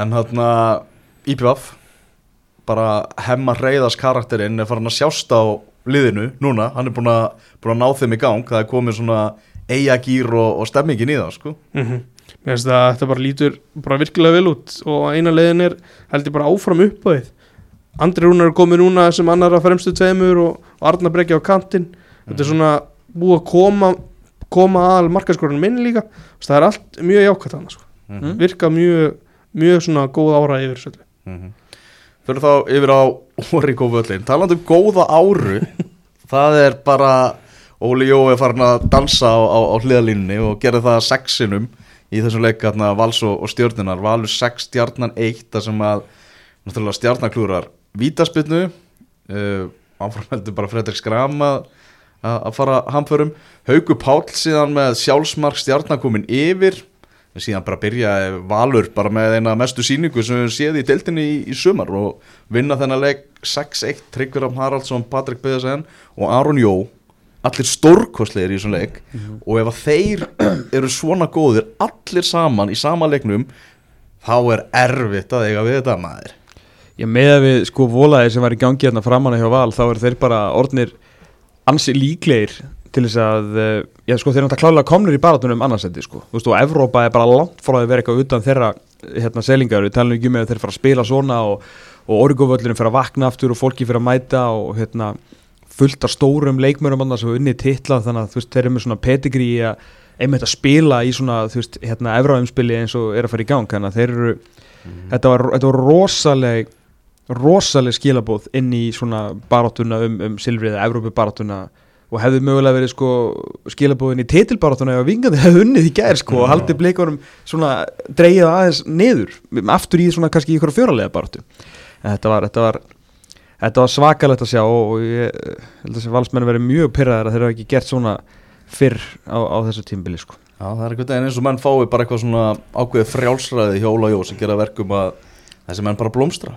En hérna IPVAF bara hemma reyðas karakterinn er farin að sjást á liðinu núna, hann er búin að, búin að ná þeim í gang, það er komið svona eigagýr og, og stemmingin í það sko. Mm -hmm. Mér finnst að þetta bara lítur bara virkilega vel út og eina leiðin er held ég bara áfram upp á þið Andri Rúnar er komið núna sem annar að fremstu tveimur og, og Arnar Brekja á kantinn. Þetta er svona búið að koma koma aðal markaskorunum inn líka. Það er allt mjög jákvæmt annars sko. mm virka mjög, mjög svona góð ára yfir þessu öllu. -hmm. Fyrir þá yfir á Origo völlin Talandi um góða áru Það er bara Óli Jó er farin að dansa á, á, á hliðalínunni og gerði það sexinum í þessum leik hérna, Vals og, og stjórnunar Valur 6 stjarnan 1 þar sem að náttúrulega stjarnaklúrar vítaspinnu uh, áframheldur bara Fredrik Skram að að fara hamförum. Hauku Páll síðan með sjálfsmark stjarnakomin yfir. Síðan bara byrja Valur bara með eina mestu síningu sem við séð í deildinni í, í sumar og vinna þennan leik 6-1 Tryggvi Rafn Haraldsson, Patrik Beðarsen og Aron Jó allir stórkostlegir í þessum leik og ef að þeir eru svona góðir allir saman í sama leiknum þá er erfitt að eiga við þetta maður. Ég með að við sko volaði sem var í gangi hérna framanna hjá Val þá eru þeir bara orðnir ansi líklegir til þess að, uh, já sko þeir eru náttúrulega klálega komnir í baratunum annarsendi sko, þú veist og Evrópa er bara langt frá að vera eitthvað utan þeirra hérna selingar, við talum ekki um að þeir fara að spila svona og, og orguvöllurinn fyrir að vakna aftur og fólki fyrir að mæta og hérna fullt af stórum leikmörum annars og unni titla þannig að þú veist þeir eru með svona pedigrí að einmitt að spila í svona þú veist hérna Evróumspili eins og er að fara í gang þannig að þeir eru, þetta var, þetta var rosaleg rosaleg skilabóð inn í svona barátuna um, um silfrið, Evrópu barátuna og hefði mögulega verið sko skilabóðin í titilbarátuna ef að vingandi hefði unnið í gær sko og haldið bleikunum svona dreigið aðeins niður aftur í svona kannski ykkur fjóralega barátu en þetta var, þetta var þetta var svakalegt að sjá og ég held að þessi valsmenn verið mjög pyrraðar að þeir hafa ekki gert svona fyrr á, á þessu tímbili sko. Já, það er einhvern veginn eins og menn fái bara eitthvað svona ákveðið frjálsræði hjá Óla Jó sem gera verkum að þessi menn bara blómstra.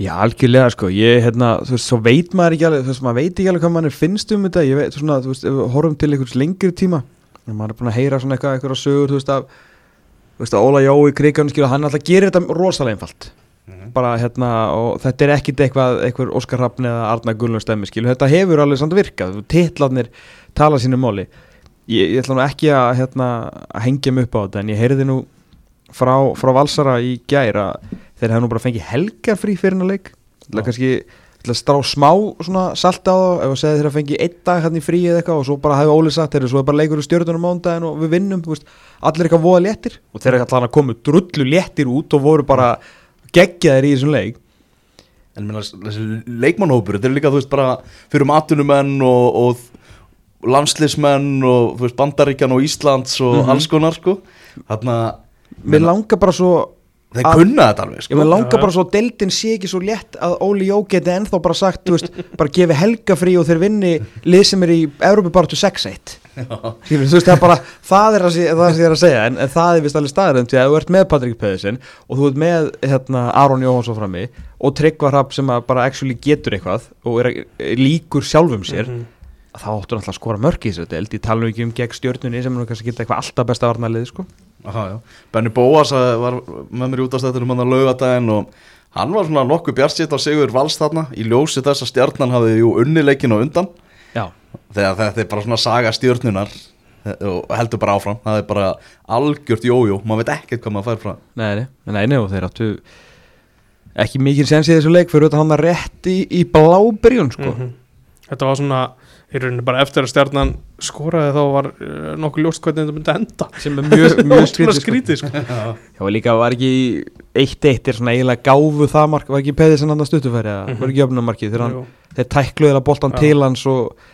Já, algjörlega sko, ég, hérna, þú veist, svo veit maður ekki alveg, þú veist, maður veit ekki alveg hvað maður finnst um þetta, ég veit, svona, þú veist, ef við horfum til einhvers lengri tíma, maður er búin að heyra svona eitthvað, eitthvað sögur, þú veist, að, þú veist, að Óla Jói Krigan, skilur, hann alltaf gerir þetta rosalega einfalt, bara, hérna, og þetta er ekkit eitthvað, eitthvað Óskar Hrafn eða Arna Gullun stemmi, skilur, þetta hefur alveg samt virkað, titlarnir tala sínu móli, ég, ég ætla nú ekki að, hérna, að hengja mig upp á þetta, en ég heyrði nú frá, frá Valsara í gæra þeir hefðu nú bara fengið helgarfrí fyrir hennar leik. Til að kannski að strá smá svona salt á það ef að segja þeir að fengið einn dag hann í frí eða eitthvað og svo bara hefði Óli sagt þeir eru svo er bara leikur í stjórnunum mándaginn og við vinnum veist, allir eitthvað voða léttir. Og þeir eru alltaf að komu drullu léttir út og voru bara geggjaðir í þessum leik En minna, þessi leikmannhópur, þetta er líka, þú veist, bara fyrir matunumenn og, og landslismenn og, þú veist, Bandaríkan og Íslands og Mhm. alls konar, sko Þarna, mér langar bara svo þeir kunna þetta alveg, ég sko mér langar bara svo að deildin sé ekki svo létt að Óli Jó geti ennþá bara sagt þú veist, bara gefi helgafrí og þeir vinni lið sem er í Európa bara til 6-1 Skilur, þú veist það er bara það er það sem ég er að segja en, en það er vist alveg staðræðum því að þú ert með Patrik Pedersen og þú ert með hérna, Aron Jóhansson frammi og Tryggvar Rapp sem að bara actually getur eitthvað og er, er líkur sjálfum sér Mhm. að þá áttu náttúrulega að skora mörk í þessu deild ég tala nú ekki um gegn stjórnunni sem er kannski geta eitthvað alltaf besta varnarlið sko. Benny Bóas að- var með mér í útastættinum hann að laugadaginn og hann var svona nokkuð bjartsitt á Sigur Vals þarna í ljósi þess að stjarnan hafði jú unnileikin og undan Já, þegar þetta er bara svona saga stjörnunar og heldur bara áfram það er bara algjört jójó, maður veit ekkert hvað maður fær frá Nei, nei, nei, og þeir áttu ekki mikið sens í þessu leik fyrir auðvitað hann að rétt í, í blábyrjun sko. Mhm. Þetta var svona í rauninni bara eftir að stjarnan skoraði þá var uh, nokkuð ljóst hvernig þetta myndi enda sem er mjög, mjög Ótrúlega skrítið sko. skrítið sko. Já, og líka var ekki 1-1 er svona eiginlega gáfu það mark var ekki peðið sem hann að stuttufæri eða Mhm. var ekki öfnumarkið þegar hann, þeir tækluði að boltan Já. til hans og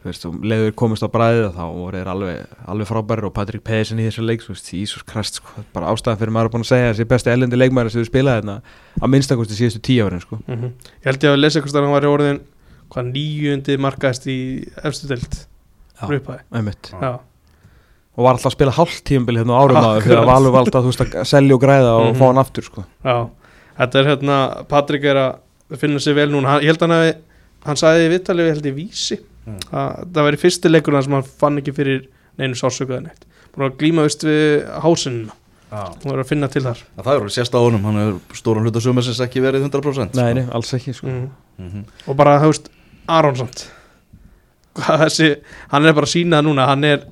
leiður komist á bræðið þá voru þeir alveg, alveg frábærir og Patrik Pedersen í þessu leik, Jesus Christ sko, bara ástæðan fyrir maður er búin að segja þessi besti ellendi leikmæri sem við spilaði hérna að minnstakosti síðustu tíu árin sko. Mhm. Ég held ég að lesa eitthvað að hann var í orðin hvað nýjundi markaðist í efstu Já, og var alltaf að spila hálft tíumbil hérna á árum Akkurat. fyrir að Valur valda að selja og græða og Mhm. fá hann aftur sko. Þetta er hérna, Patrik er að finna sér vel núna, hann, ég held hann að hann sagði í viðtalið við held ég vísi Mm. að það væri fyrsti leikur sem hann fann ekki fyrir neinu sársökuða neitt búin að glíma vist við hásinn Já. og er að finna til þar það er alveg sérst á honum, hann er stóran hluta sumarsins ekki verið 100% nei, nei, alls ekki sko. mm. Mhm. og bara, þú veist, Aronsson hann er bara að sína það núna, hann er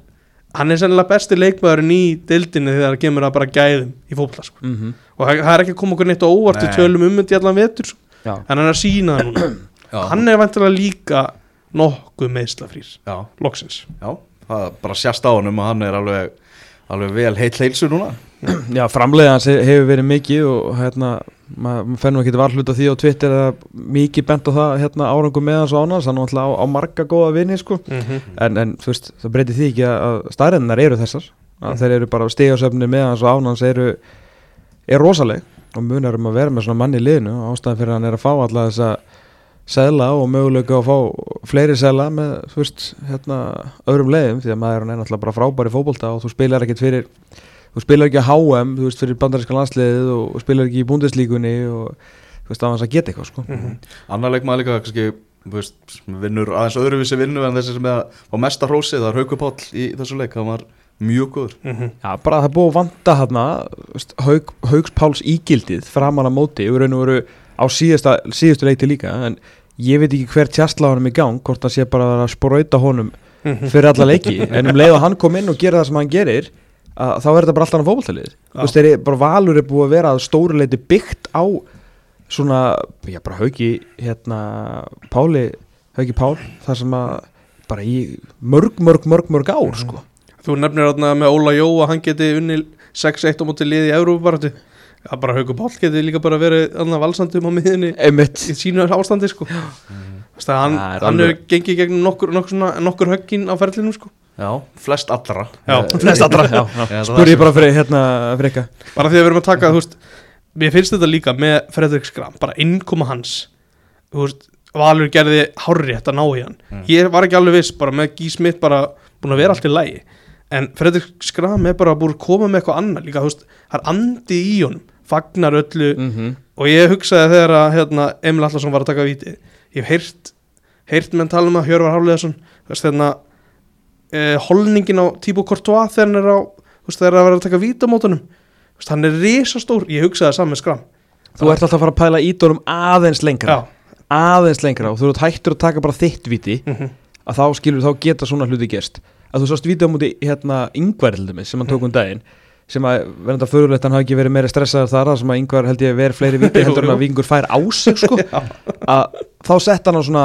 hann er sennilega besti leikmaðurinn í deildinni þegar það kemur að bara gæðum í fótbolta sko. mm -hmm. og það er ekki að koma okkur neitt á óvart við Nei. tölum um í allan vetur sko. en hann er að sína það núna Já, hann er vantilega líka nokkuð meðslafrýr loksins já, það bara sérst á honum að hann er alveg, alveg vel heill heilsu núna já framleiða hans he- hefur verið mikið og hérna maður fennum ekki varhlut á því á Twitter að mikið bent á það hérna árangum með hans og ánans hann er alltaf á, á marga góða vini sko. mm -hmm. en, en þú veist, það breytir því ekki að, að staðrennar eru þessar að Mhm. þeir eru bara stegasöfni með hans og ánans eru er rosaleg og munar um að vera með svona manni í liðinu og ástæðan fyrir hann er að fá alla þessa seðla og möguleika að fá fleiri seðla með, þú veist, hérna öðrum leiðum, því að maður er náttúrulega bara frábær í fótbolta og þú spilar ekkert fyrir þú spilar ekki að HM, þú veist, fyrir bandaríska landsliðið og spilar ekki í búndeslíkunni og þú veist, á hans að geta eitthvað, sko Mhm. annar leikmaður líka kannski þú veist, vinnur aðeins öðruvísi vinnu en þessi sem er á mesta hrósi það er Hauku Páll í þessu leik, hann var mjög góður Mhm. Já, bara það búið að vanda hérna veist, Haug, Haugs Páls ígildið framan að móti, við raun og veru á síðasta, síðustu leikti líka, en ég veit ekki hver tjastla honum í gang, hvort það sé bara að að sprauta honum fyrir alla leiki. En um leið og hann kom inn og gera það sem hann gerir að, þá er þetta bara alltaf hann fótballtalið þú veist, þeir, bara valur er búið að vera að stóru leiti byggt á svona, já bara hauki hérna, Páli hauki Pál, þar sem að bara í mörg, mörg, mörg, mörg ár sko. Þú nefnir þarna með Óla Jó að hann geti unni 6-1 á móti liði í Európa-baratu Það bara Haukur Páll geti líka bara verið valsandum á miðinni einmitt. Í sínu ástandi sko. Að hann, er hann hefur gengið gegnum nokkur, nokkur, svona, nokkur höggin á ferlinum sko. Já, flest allra. Já, Eh, flest allra, já, spur ég bara fyrir hérna fyrir ykkar. Bara því að við erum að taka, þú veist mér finnst þetta líka með Fredrik Skram bara innkoma hans. Þú veist, Valur gerði hárrétt að ná í hann. Mm. ég var ekki alveg viss, bara með Gí Smith bara búin að vera allt í lægi en Fredrik Skram er bara búin að koma með eitthvað annað líka, þú veist, það er andi í honum fagnar öllu. Mm -hmm. og ég hugsaði þegar að hérna, Emil Allarsson var að taka víti. Ég hef heyrt, heyrt menn tala um að Hjörvar veist þegar eh, holningin á Tíbo Courtois þegar hann er þú veist hann var að taka víti á mótunum. Veist hann er risastór, ég hugsaði það saman skram þú ert alltaf að fara að pæla ídórum aðeins lengra. Já, aðeins lengra. Og þú ert hættur að taka bara þitt viti mm að þá skilur þá geta svona hluti gerst. Að þú sást viti á múti hérna yngvar sem hann tók um daginn sem að verðan þetta förulegt hann hafi ekki verið meira stressaður þar sem að yngvar held ég verið fleiri viti heldur en að vingur fær á sig sko. Að þá sett hann á svona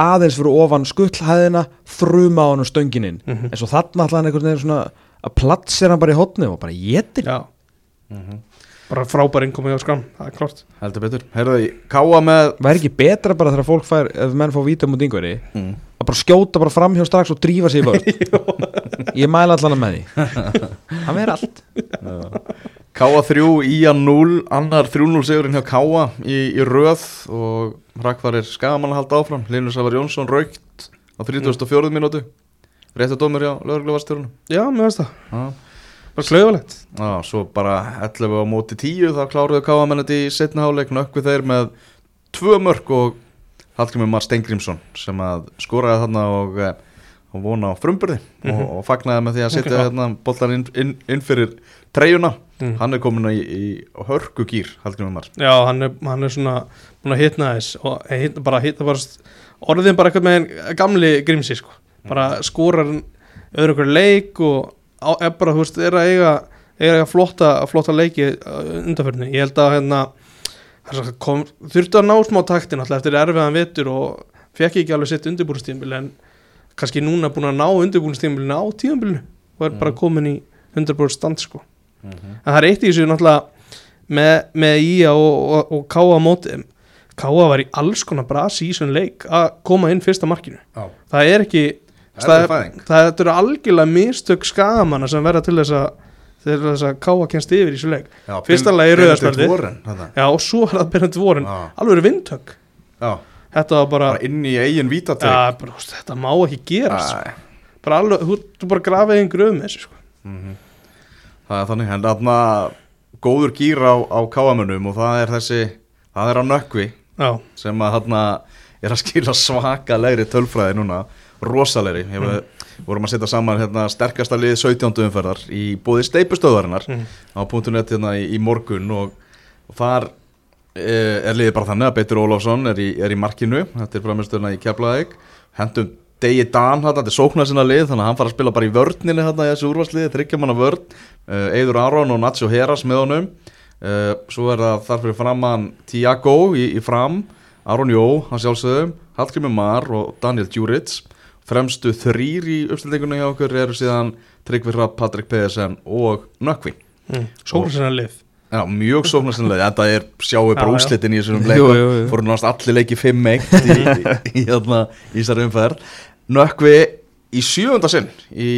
aðeins fyrir ofan skullhæðina þruma á hann um stöngininn Mhm. en svo þarna alltaf hann einhvern veginn svona að platsir hann bara í hotni og bara getur já, Mhm. bara frábær innkomi á skram það er klart Heldur betur. Herðu, káa með væri ekki betra bara þegar fólk fær ef menn fá viti á múti yngvari mm. að bara skjóta bara framhjá strax og drífa sig í vörð ég mæla allan með því. Hann verður allt. Káa 3, Ían 0 Annar 3-0 sigurinn hjá Káa í, í röð Og Rakvarir Skagamann að halda áfram. Linus Sævar Jónsson raukt á 34. mínútu. Réttu dómur hjá lögregluvastjórunum já, mér veist það, Já bara klauðalegt Já, svo bara 11 á móti 10 þá kláruðu káamennet í setna háleik nökkvi þeir með tvö mörg og Hallgrimur Mar Stengrimsson sem að skoraði þarna og, eh, og vona á frumburði og, og fagnaði með því að setja hérna boltan inn, inn, inn fyrir treyjuna. Mm. hann er komin í, í hörku gýr Hallgrimur Mar. Já, hann er, hann er svona búin að hitna þess og hitna, bara hitna bara orðin bara eitthvað með gamli grímsi sko, bara skorar öðru okkur leik og er bara, þú veist, er að eiga er að eiga flotta, flotta leiki undanförni, ég held að hérna kom, þurfti að ná smá taktin alltaf eftir erfiðan vetur og fekk ekki alveg sitt undirbúrstíðanbíl en kannski núna búin að ná undirbúrstíðanbílinu á tíðanbílinu og er bara komin í 100% stand sko. En það er eitt í þessu náttúrulega með, með Ía og, og, og Káa mótið Káa var í alls konar brasi í svona leik að koma inn fyrsta markinu. Já, það er ekki það er er, það eru algjörlega mistök skagamanna sem verða til þess að til þess að Káa kennst yfir í þessu leik Já, Fyrsta Ben- lagi rauða Benedikt spjaldið. Warren, þarna. já og svo er það Bernhard Vorin Já, alveg vindtök já, þetta var bara, bara inn í eigin vítateg þetta má ekki gerast Æ. bara alveg, þú, þú bara grafið einn gröð með þessu sko. Mhm. Það er þannig, en þarna góður gýr á, á káamönnum og það er þessi, það er á nökkvi já, sem að þarna er að skila svakalegri tölfræði núna, rosalegri. Við vorum að setja saman hérna, sterkasta lið 17. umferðar í bóði steipustöðarinnar mm. á .net hérna í, í morgun og, og þar e, er liðið bara þannig að Beitur Ólafsson er er í markinu, þetta er framistöðuna í Keflavík, hendum Degi Dan þetta, er sóknar sinna lið þannig að hann fara að spila bara í vörninni þetta í þessu úrvarsliði þryggja manna vörn, uh, Eidur Aron og Nacho Heras með honum. Uh, svo er það þar fyrir framann Tiago í, í fram, Aron Jó hann sjálfsögum, Hallgrimur Mar og Daniel Djuric, fremstu þrýr í uppstildingunni hjá okkur eru síðan Tryggvi Rapp, Patrik Pedersen og Nökkvi. Mm. sóknarsina lið Já, mjög sóknarsinlega, þetta er sjáu bara úslitin í þessum leikum jú, jú. fóru náttúrulega allir leiki 5-1 í, í, í, hérna, í þessari umferð. Nökkvi í sjöfunda sinn í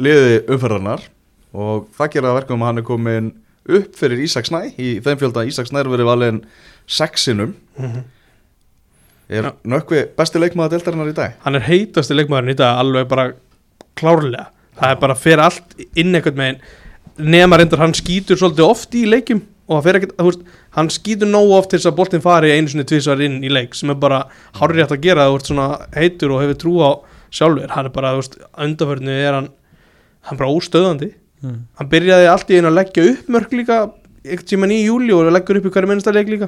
liði umferðarnar og það gera verkum að hann er komin upp fyrir Ísak Snæ. Í þeim fjölda Ísak Snær verið valinn sexinum Mhm. Er Já. Nökkvi besti leikmaða deltarinnar í dag? hann er heitasti leikmaðurinn í dag alveg bara klárlega það er bara fyrir allt inn einhvern megin nema reyndar hann skýtur svolítið oft í leikjum og það fer ekkert, þú veist, hann skýtur nógu oft til þess að boltinn fari einu sinni tvisvar inn í leik sem er bara hárið rétt að gera þú ert svona heitur og hefur trú á sjálfur hann er bara, þú veist, undanförnu er hann hann er bara óstöðandi Mm. hann byrjaði allt í einu að leggja upp mörg líka einhvern tíman í júli og leggur upp í hverju minnsta leik líka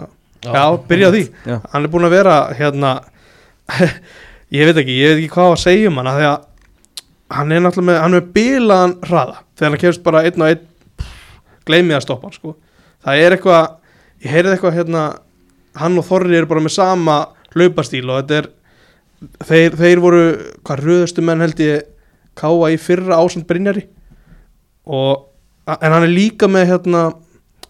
Já, já, byrjaði á því. Já. hann er búin að vera hérna ég veit ekki, ég veit ekki hvað að segja um hann af því að hann er náttúrulega með, hann er með bilaðan hraða þegar hann kemst bara einn og einn gleymið að stoppa hann sko. Það er eitthvað, ég heyrði eitthvað hérna hann og Þorri eru bara með sama hlaupastíl og þetta er þeir, þeir voru, hvað röðustu menn held ég káa í fyrra ásand Brynjari. Og, en hann er líka með hérna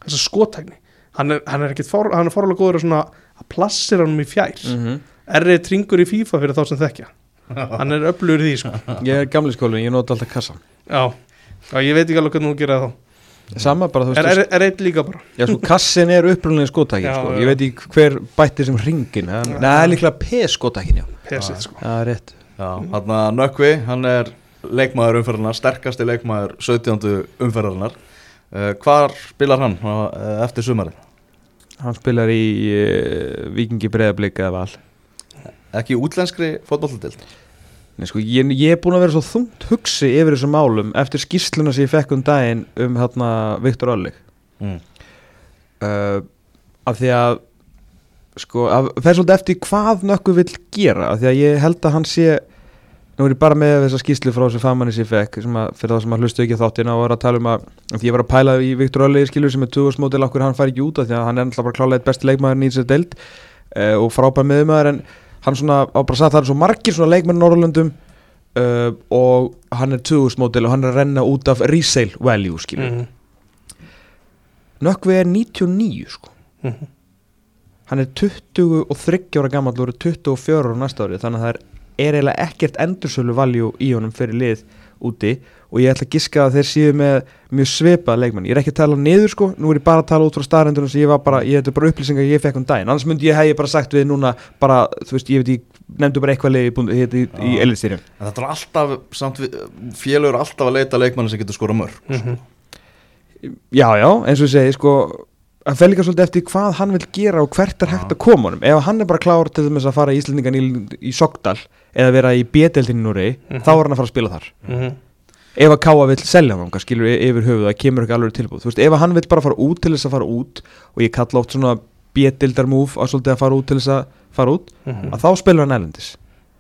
þessa skotækni hann er, hann er ekkit for, hann er forlega góður að svona að plassir hann í fjær mm. -hmm. errið tringur í FIFA fyrir þá sem þekkja hann er öflugur í því sko Ég er gamli skólinn, ég nota alltaf kassan já, já ég veit ekki alveg hvernig þú gerir það Sama bara, þú veist er, er, er eitt líka bara Já, sko, kassin er upprunlega skótækin, sko. Ég veit ekki hver bætti sem ringin. Nei, það er líklega P-skótækin, já. pesið sko Það er rétt. Já, hann að Nökkvi, hann er leikmaður umferðarnar, sterkasti leikmaður 17. umferðarnar uh, Hvar spilar hann uh, eftir sumarið? Hann spilar í uh, Víkingi Breiðablika eða val. Ekki útlenskri fótbolladild? Nei, sko, ég, ég er búin að vera svo þungt hugsi yfir þessum málum eftir skýrsluna sem ég fekk um daginn um hérna Viktor Öllig. Mm. Uh, af því að, sko, að, það er svolítið eftir hvað nökku vill gera. Af því að ég held að hann sé, nú er ég bara með þessa skýrslu frá þessu fagmanni sem ég fekk, sem að, fyrir það sem að hlustu ekki á þáttina og var að tala um að, því ég var að pæla í Viktor Öllig skilur sem er 2000 mótil okkur hann fær ekki út af því að hann er alltaf bara klálega eitt besti leikmaður í þessu deild uh, og frábær meðumæður en hann svona á bara sagt það er svo margir svona leikmenn Norrlöndum uh, og hann er 2000 mótil og hann er að renna út af resale value skilur. Mhm, Nökkvi er 99 sko. Mhm. hann er 23 ára gammal og eru 24 ára næsta ári þannig að það er, er eiginlega ekkert endursölu valjú í honum fyrir lið úti og ég ætla að giska að þeir séu með mjög svipað leikmann, ég er ekki að tala niður sko. Nú er ég bara að tala út frá staðrendunum sem ég var bara ég þetta er bara upplýsingar ég fekk um daginn. Annars myndi ég hef ég bara sagt við núna bara, þú veist, ég veit ég nefndu bara eitthvað leið í, búnd- í, í, í En þetta er alltaf, samt við, félur alltaf að leita leikmanni sem getur skora mörg Mhm. Já, já, eins og ég segi, sko að fel líka svolítið eftir hvað hann vil gera og hvert er hægt að koma honum ef hann er bara klár til þess að fara í Íslendingan í, í Sogdal eða vera í B-deildinni núri, Mhm. þá er hann að fara að spila þar Mhm. ef að Káa vill selja hann, skilur yfir höfuð það kemur ekki alveg tilbúð, veist, ef að hann vill bara fara út til þess að fara út og ég kalla oft svona B-deildar move að svolítið að fara út til þess að fara út, Mhm. að þá spilur hann erlendis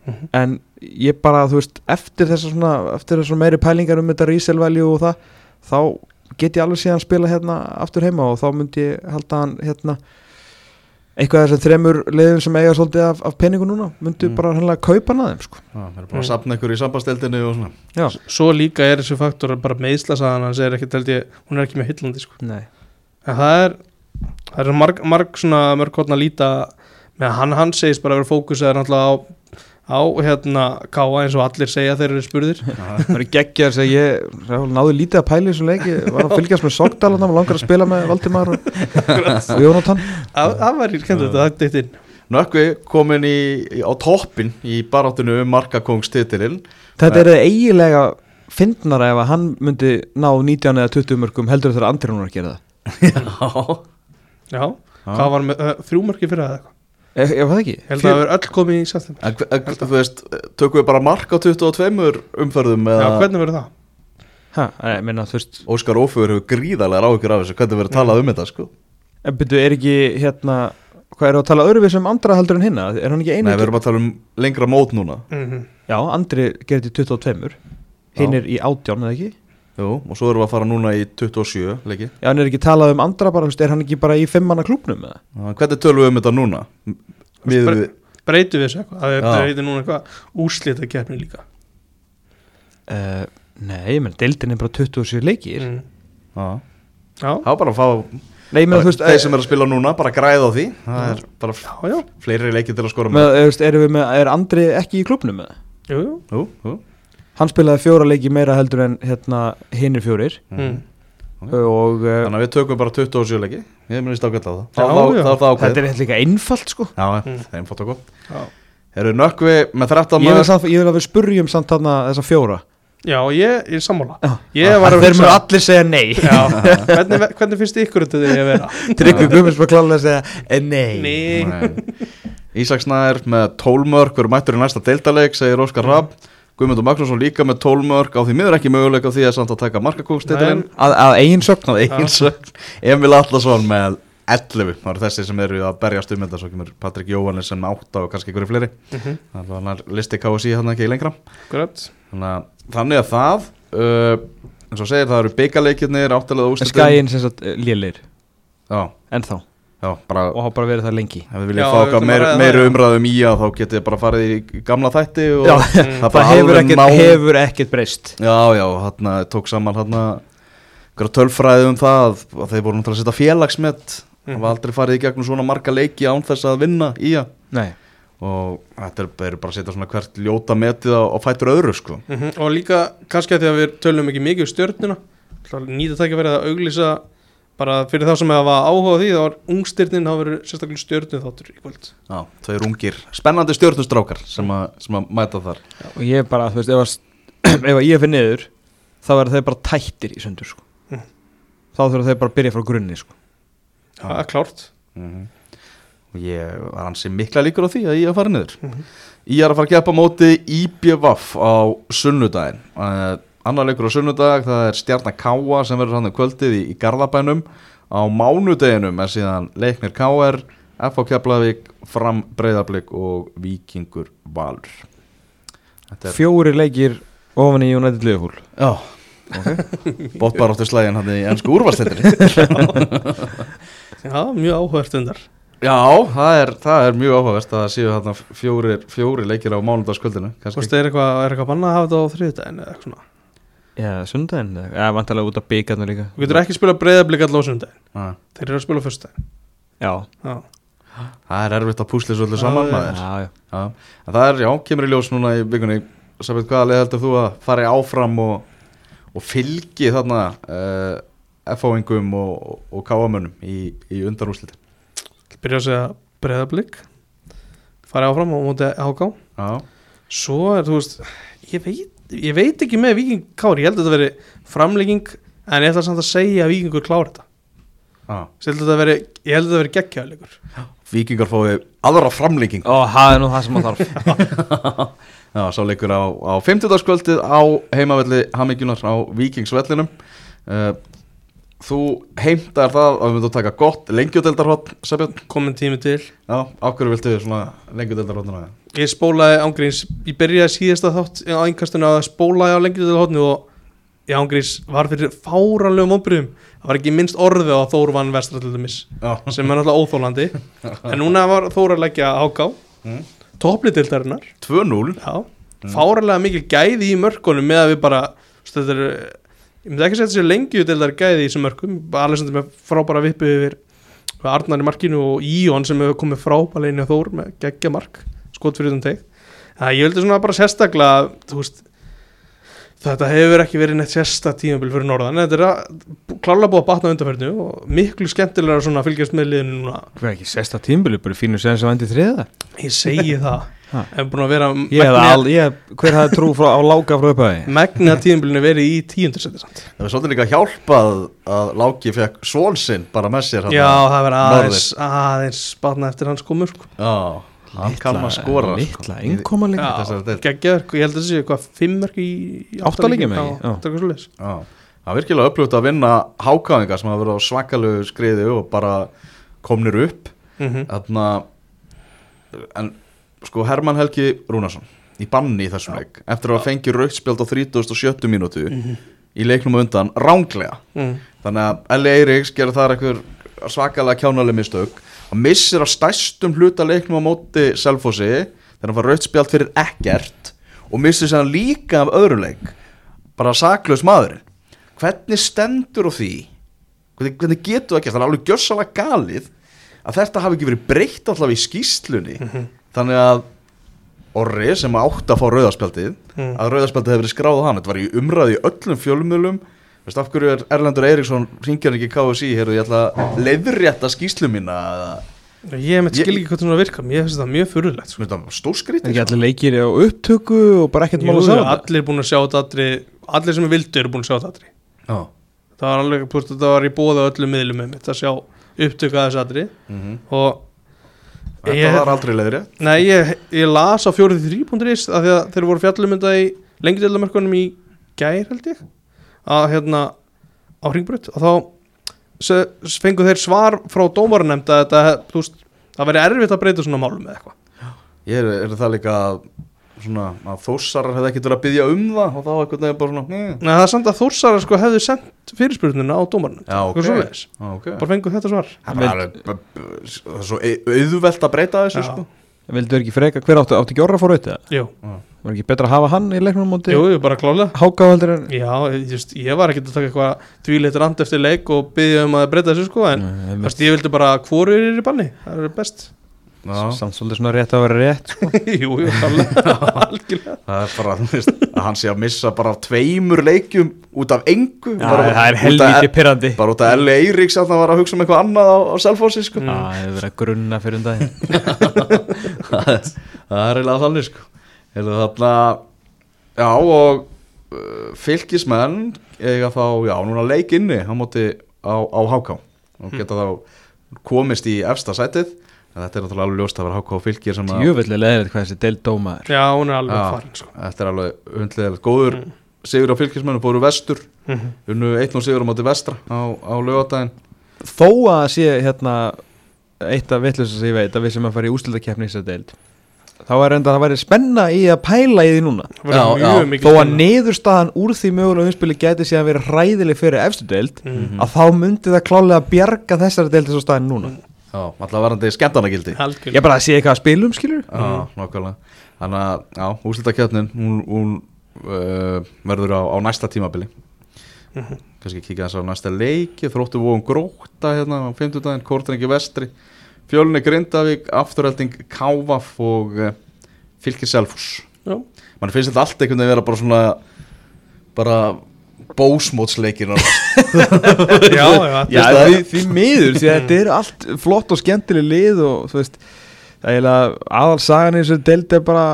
Mhm. en ég bara, þú veist, eftir þess þess meiri pælingar um þetta resale value og það, þá get ég alveg síðan spila hérna aftur heima og þá myndi ég halda hann hérna eitthvað af þessum þremur liðum sem eiga svolítið af, af peningu núna, myndi Mm. bara hennilega kaupa hann að þeim, sko. Við erum bara að sapna ykkur í sambandstildinni og svona Já, svo líka er þessu faktor að bara meðslasaðan hans er ekki, held ég, hún er ekki með hillandi sko. nei en það er það er marg, marg svona mörg hodna líta með að hann, hann segist bara að vera fókusaður náttúrulega á, á hérna káa eins og allir segja þeir eru spurðir. Það er geggjar að ég náði lítið að pæla í þessum leiki var að fylgjast með Sogdal og langar að spila með Valdimar og, og Jónatan. Það var í kemd þetta, það eitt inn Nökkvi komin í, í, á toppin í baráttinu um markakongstitilinn Þetta er eiginlega fyndnara ef að hann myndi ná 19 eða 20 mörgum heldur þegar Andri núna að gera það. Já. Já, hvað var með uh, þrjúmörki fyrir það eitthvað Ef ef það ekki? ég held að það er öll komið í september. En, hve- en þú veist, tökum við bara mark á 22 umferðum já, hvernig verður það? Ha, þú veist Óskar Ófur hefur gríðarlega áhyggjur af þessu. Hvernig verður talað um þetta sko? En byrju, er ekki hérna Hvað er að tala öðruvís um andra heldur en hinna? Er hann ekki einu Nei, við erum að tala um lengra mót núna. Mm Já, Andri gerir til 22 Hinn er í 18 eða ekki? Jú, og svo erum við að fara núna í 27 leiki Já, hann er ekki talað um andra bara, er hann ekki bara í eða? Já, Hvernig tölum við um þetta núna? Við, Spre- við, breytum við þessu eitthvað, það er Já. breytum núna eitthvað úrslita keppni líka? Uh, nei, ég meina, deildin er bara 27 leikir. Mm. já, já, þá bara að fá Nei, þú veist, þeir sem er að spila núna, bara græða á því. Það er bara já, já, fleiri leiki til að skora með, þú veist, erum við með, er Andri ekki í klubnum jú. Jú, jú Hann spilaði fjóra leiki meira heldur en hérna hinnir fjórir. Mm. og uh, Þannig að við tökum bara 27 leiki. Ég minnist ágætt á það. Já, Það já. er það þetta er eitthvað líka einfalt sko. Já, Mm. það einfalt og gott. Já. Eru nökkvi með 13 Ég vil, maður samt, ég vil að við spurjum samt þarna þessa fjóra. Já, ég, er sammála. Já. ég var að Þeir mjög hugsa allir segja nei. Já, hvernig, hvernig finnst ykkur þetta því að vera? Tryggvi Guðmunds bara klálega að segja eh, nei. Nei. Nei. Ísak Snær með 12 mörg Verður mættur í næsta deildaleik, segir Óskar Rapp Guðmundur Magnússon líka með 12 mörg Á því miður ekki möguleik á því að samt að taka markakongstitilinn að, að eigin sögn Á eigin sögn. Emil Allarsson með 11 það eru þessi sem eru að berjast um þetta svo kemur Patrik Jóhannes sem átta og kannski einhverju fleiri. Mhm. það var hann listi KSI hann ekki lengra. Þannig að, þannig að það uh, eins og segir það eru byggarleikirnir áttalega úrslitin. Skæin sem sagt lélir já, ennþá já, bara og hafa bara verið það lengi. Ef við viljum fá við að meir, það, já. umræðum í að þá getið þið bara farið í gamla þætti og Já, það, Mm. það hefur alveg ekkert, ná- hefur ekkert breyst. Já, já, hann tók saman hann tölfræði um það að, að þeir voru náttúrulega að setja félagsmet. Mhm. það var aldrei farið í gegnum svona marga leiki án þess að vinna í að Nei, og þetta er, er bara að setja svona hvert ljóta metið á, á fætur öðru sko. Mhm, Og líka kannski að því að við tölum ekki mikið um stjörnuna Nýta tækja að auglýsa bara fyrir þá sem hafa áhuga á því þá var ungstyrnin, þá verður sérstaklega stjörnun þáttur í kvöld Já, tveir ungir, spennandi stjórnustrákar sem, að- sem að mæta þar og ég er bara, þú veist, ef að, ef að ég fyrir niður þá verður þeir bara tættir í sundur sko. Mm. þá þurfa þeir bara að byrja frá grunni sko. Það er klárt Mhm. og ég var hansi mikla líkur á því að ég að fara niður Mhm. Ég er að fara að keppa móti IBVF á sunnudaginn uh, Annar leikur á sunnudag, það er Stjarnar Káa sem verður hann um kvöldið í, í Garðabænum. Á mánudeginum er síðan leiknir KR, FH Keflavík, Fram Breiðablík og Víkingur Valur. Þetta er, fjóri leikir ofan í United Liverpool. Já, ok. Bótt bara áttu slægin hann í ennsku úrvastendri Já, mjög áhugavert undar Já, það er, það er mjög áhugavert að það séu þarna fjóri, fjóri leikir á mánudagskvöldinu Þú veist, er eitthvað, er eitthvað bannað að hafa þetta á þriðdæðin eða eitthvað svona Já, sundaginn, eða? Vantarlega út af byggarnu líka. Þú getur ekki spila breyðablík allavega á sundaginn Ah, Þeir eru að spila á föstudaginn. Já, Já, Það er erfitt að púsla svo öllu saman Já, maður. Já, já. Það er, já, kemur í ljós núna í vikunni. Sæbætt, hvaða leið heldur þú að fara áfram og, og fylgi þarna uh, F-áingum og, og, og káamönnum í, í undanúslitin byrja að segja breyðablík Fari áfram á móti HK Svo er, þú veist, ég veit, ég veit ekki með Víking Kári, ég held að þetta veri framlegging En ég ætla samt að segja að Víkingur klára þetta. Já. Ég held að þetta veri, ég held að þetta veri geggjaðleikur Víkingar fái aðra framlíking Ó, það er nú það sem maður þarf. Já, sá leikur á, á 50. kvöldið á heimavelli Hamingjunar á Víkingsvellinum. Uh, Þú heimtar það að við myndum taka gott lengjudeldarhótt, Sæbjörn Komin tími til. Já, af hverju viltu svona lengjudeldarhóttuna? Ég spólaði ángríns, ég byrjaði síðasta þátt á einkastinu að spólaði á hótni og ég ángríns var fyrir fáranlegum ombriðum það var ekki minnst orðið á Þór vann vestra til dæmis Já, sem er náttúrulega óþólandi en núna var Þór að leggja áká Mm. topplitildarinnar 2-0 já, fáranlega mikil gæði í mörkunum með að við bara er, ég myndi ekki setja sér lengi dildar gæði í þessum mörkum. Alessandur með frábæra vippu yfir Arnar í markinu og Íon sem hefur komið frábæra inn í Þór með geggja mark skot fyrir þann teg það ég vildi svona bara sérstaklega veist þetta hefur ekki verið neitt sérstak tímabil fyrir norðan. Þetta er að klálega búið að batna undanferðinu og miklu skemmtilega að fylgjast með liðinu núna. Hvað er ekki sesta tímbili, bara fínu sem sem vendi þriða ég segi það. Hef búin að vera ég, hver hafði trú frá, á lága frá upphæði að tímabilinu verið í tíundarsætti samt Það var svolítið líka hjálpað að Láki fekk svólsinn bara með sér þarna. Já, það verður aðeins, aðeins batna eftir hans komur sko. Já, hann kann að skora Littla, sko. innkoma líka ég held að þessi eitthvað fimmörk í, í Átta leikjum, ekki? Já, Já. átta eitthvað svoleiðis. Já, það er virkilega upplöft að vinna hákáðinga sem hafa verið á svakalegu skriði og bara komnir upp Mhm. Þarna En sko Hermann Helgi Rúnarsson í banni í þessum leik eftir að hafa fengið rautspjald á 37. mínútu í leiknum undan ránglega Mhm. þannig að Eli Eiríks gerir þar eitthvað svakalega kjánaleg mistök. Hann missir að stæstum hluta leiknum á móti Selfossi þegar hann var rautspjald fyrir ekkert og missir sér líka af öðru leik. Bara saklaus maðurinn. Hvernig stendur á því? Hvernig, hvernig getur það ekki það er alveg gjössalega galið að þetta hafi ekki verið breytt allavega í skýslunni þannig að Orri sem átti að fá rauðarspjaldið Mhm. að rauðarspjaldið hefur verið skráð á hann þetta var í umræði í öllum fjölumölum veist af hverju er Erlendur Eiríksson ringjar ekki KSI, heyrðu ég ætla að leiðrétta skýslu mína Ég mitt Ég- skil ekki hvað það virkar Mér finnst það mjög fyrirlegt sko. Mér finnst það stór Er skrítið ekki allir leikir á upptöku og bara ekkert mál að segja þetta? Allir búin að sjá þetta allri Allir sem er vildu eru búin að sjá þetta allri Já. Það var alveg, þetta var í bóða öllum miðlum með mitt að sjá upptöku að þessu allri Mhm. og Þetta Ég- var aldrei leiðrétt Nei, ég, ég las á 43.is af því að þeir voru fjallum þetta í lengdeildamörkunum í gær held ég að hérna á hringbrut og þá fengu þeir svar frá dómarunemnd að þetta, þú veist, það væri erfitt að breyta svona málum eða eitthvað. Ég er, er það líka að, svona, að þósarar hefði ekkert verið að byggja um það og þá eitthvað nefnir bara svona eh. Nei, það er samt að Þórsara sko hefðu sendt fyrirspurnina á dómarunemnd Já, ok. Eitthvað svoleiðis. Já, ok bara fengu þetta svar Það er bara það er svo au- auðvelt að breyta þessu Já. sko Vildu ekki freka, hver áttu, áttu ekki orra fór auðvitað? Jú, Var ekki betra að hafa hann í leiknum móti? jú, jú, bara klálega Háka heldur en Já, just, ég var ekkert að taka eitthvað tvíleitt rand eftir leik og byggja um að breyta þessu sko en Nei, þú veist, ég vildi bara hvoru er í banni, það er best Samt svolítið svona rétt að vera rétt sko. Jú, jú, algjörlega. Það er bara, að hann sé að missa bara tveimur leikjum út af engu. Bara, það er af- helviti pyrrandi Bara út af L. Eiríks að það var að hugsa um eitthvað annað á, á Selfossi sko. Mm. Það hefur verið að grunna fyrir um daginn. Það er- það er eiginlega þannig sko. Heyrðu, þarna já og uh, fylgismenn eiga þá, já, núna leik inni á móti á, á HK og geta þá komist í efsta sætið en þetta er náttúrulega alveg ljóst að vera HK og fylgir sem að Jöfulli leðilegt hvað þessi deild dómaður Já, hún er alveg farin sko. þetta er alveg hundlega góður sigur á fylgismennu, fóru vestur. Mhm. unnu 1-0 sigur á móti vestra á, á lögadaginn Þó að sé hérna eitt af vitlusum sem ég veit að við sem að fara í úslutakefni í þessari deild þá er enda að það væri spenna í að pæla í því núna. Já, mjög já, mikið þó að spennandi. niðurstaðan úr því mögulega umspili gæti sé að vera hræðileg fyrir efstu deild Mhm. að þá myndi það klálega bjarga þessari deild þessu staðin núna. Já, alltaf varandi skemmtarnagildi ég bara að sé eitthvað að spilum skilur Þannig að, já, úrslutakjöfnin hún, hún uh, verður á, á næsta tímabili. Mhm. kannski kíkja þess á næsta leiki þróttu vóum gróta hérna á 50 daginn, Kortrengi vestri Fjölni Grindavík, Afturhelding Kávaf og uh, Fylkir Selfús Já. mann finnst þetta allt einhvern veginn vera bara svona bara bósmótsleikir Já, já, Já, því, því miður, því að þetta er allt flott og skemmtileg lið og þú veist það aðalsagan í þessu deild er bara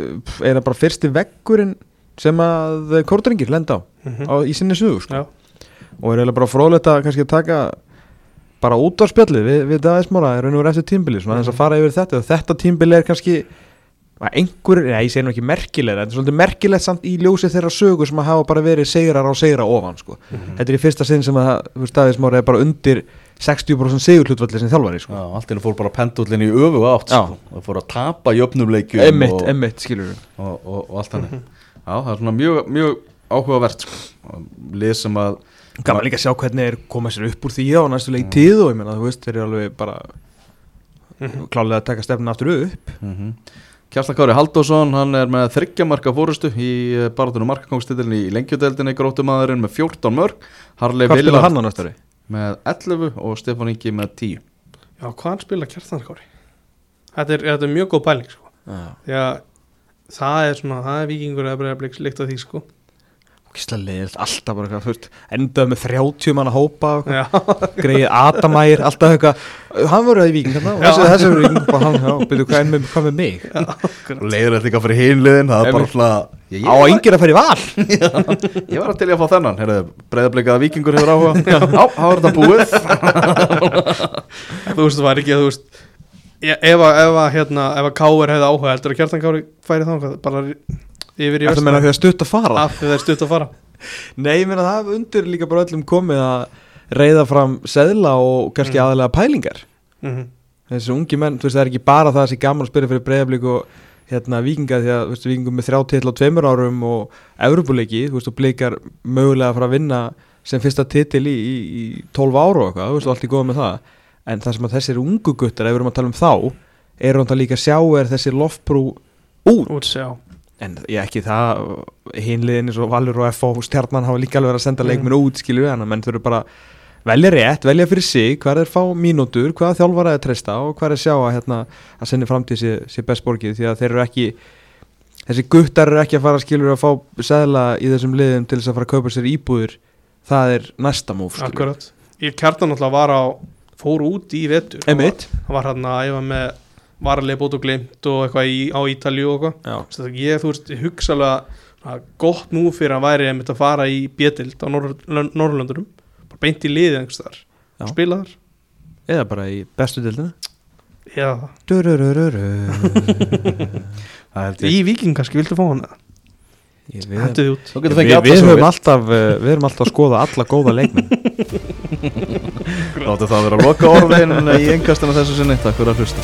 er það bara fyrsti veggurinn sem að kórtringir lenda á, Mhm. á í sinni sugu sko. Já. og er eiginlega bara fróðlegt að kannski taka bara út á spjallið við, við Davíð Smára er raun og verið eftir tímbili svona þess að fara yfir þetta og þetta tímbili er kannski að einhver, já ég segi nú ekki merkilega en svolítið merkilegt samt í ljósi þeirra sögu sem að hafa bara verið segrar á segra ofan sko. þetta er í fyrsta sinn sem að þú veist, Davíð Smára er bara undir 60% sigur hlutvalli sem þjálfari sko. Já, allt henni fór bara pendullin í öfu átt sko. það fór að tapa jöfnumleikjum emmitt, og, emmitt, skilur og, og, og allt hann Já, það er svona mjög, mjög áhugavert sko. lið sem að gaman líka að sjá hvernig er komað sér upp úr því á næstu leik tíð og ég meina þú veist þeir eru alveg bara klálega að taka stefnun aftur upp Kjartan Kári Haldásson, hann er með þryggjamarka fórustu í barátunum markakongstillin í lengjudeldinni, grótumadurinn með 14 mörg, Harley Villard á með 11 og Stefán Ingi með 10 Já, hvað hann spila kjartanarkári þetta er, þetta er mjög góð pæling sko. því að það er svona, það er vikingur eða bregðarblik líkt af því sko Leiðilt, alltaf bara eitthvað, þú veist, endað með 30 manna hópa og Já, greið Adamægir, alltaf eitthvað. Hann voru að í viking og þessi, þessi voru í viking og hann, já, byrju, hvað, með, hvað með mig? og leiður þetta líka fyrir hinliðin það er bara ég, Á að yngir að fara í val. Ég var að til í að fá þennan breyðablikaða vikingur hefur áhuga. Já, þá er þetta búið. Þú veist, það var ekki að þú veist ég, ef að, ef að, hérna, ef að Káur hefði áhuga heldur að kjartankári færi þá bara yfir í Þetta meina því að stutt að fara? Af því það er stutt að fara. Nei, ég meina það undir líka bara öllum komið að reyða fram seðla og kannski Mm. aðalega pælingar. Mm þessi ungi menn, þú veist, það er ekki bara það að sé gaman að spyrja fyrir breyðablík og hérna vikinga því að, vikingum með þrjá titl á tveimur árum og Evropuleiki, þú veist, og blikar mögulega að fara að vinna sem fyrsta titil í, í, í 12 ára og eitthvað, þú veist, og allt í góða með það. En það sem að þessir ungu guttar, ef við erum að tala um þá er hann það líka að sjá er þessi loftbrú út. Út, en ég ekki það hinliðin eins og Valur og FO stjarnan hafa líka alveg verið að senda Mm. leikminn út skilju en menn þurfa bara velja rétt, velja fyrir sig hvað er fá mínútur, hvað þjálfara er að treysta og hvað er sjá að, hérna, að sinni framtíð sé, sé best borgið því að þeir eru ekki þessi guttar eru ekki að fara skilur að fá seðla í þessum liðum til þess að fara að kaupa sér íbúður það er næsta múf akkurat. Ég kjartan alltaf var á fór út í vetur. Hann var, var hann að æfa með varlega bót og glimt og eitthvað í, á Ítalju og eitthvað. Að ég, þú veist, ég hugsa alveg að gott nú fyrir að væri einmitt að fara í bjötild á Norr- Norrlöndurum bara beint í liðið einhvers þar Já. spila þar. Eða bara í bestu dildina Já, það ég. Í Viking kannski viltu fá hann Við, þú getur við, við, sem höfum við alltaf, uh, við erum alltaf að skoða alla góða leikmenn. Láttu það vera að loka orðin í engastana þessu sinni. Takk fyrir að hlusta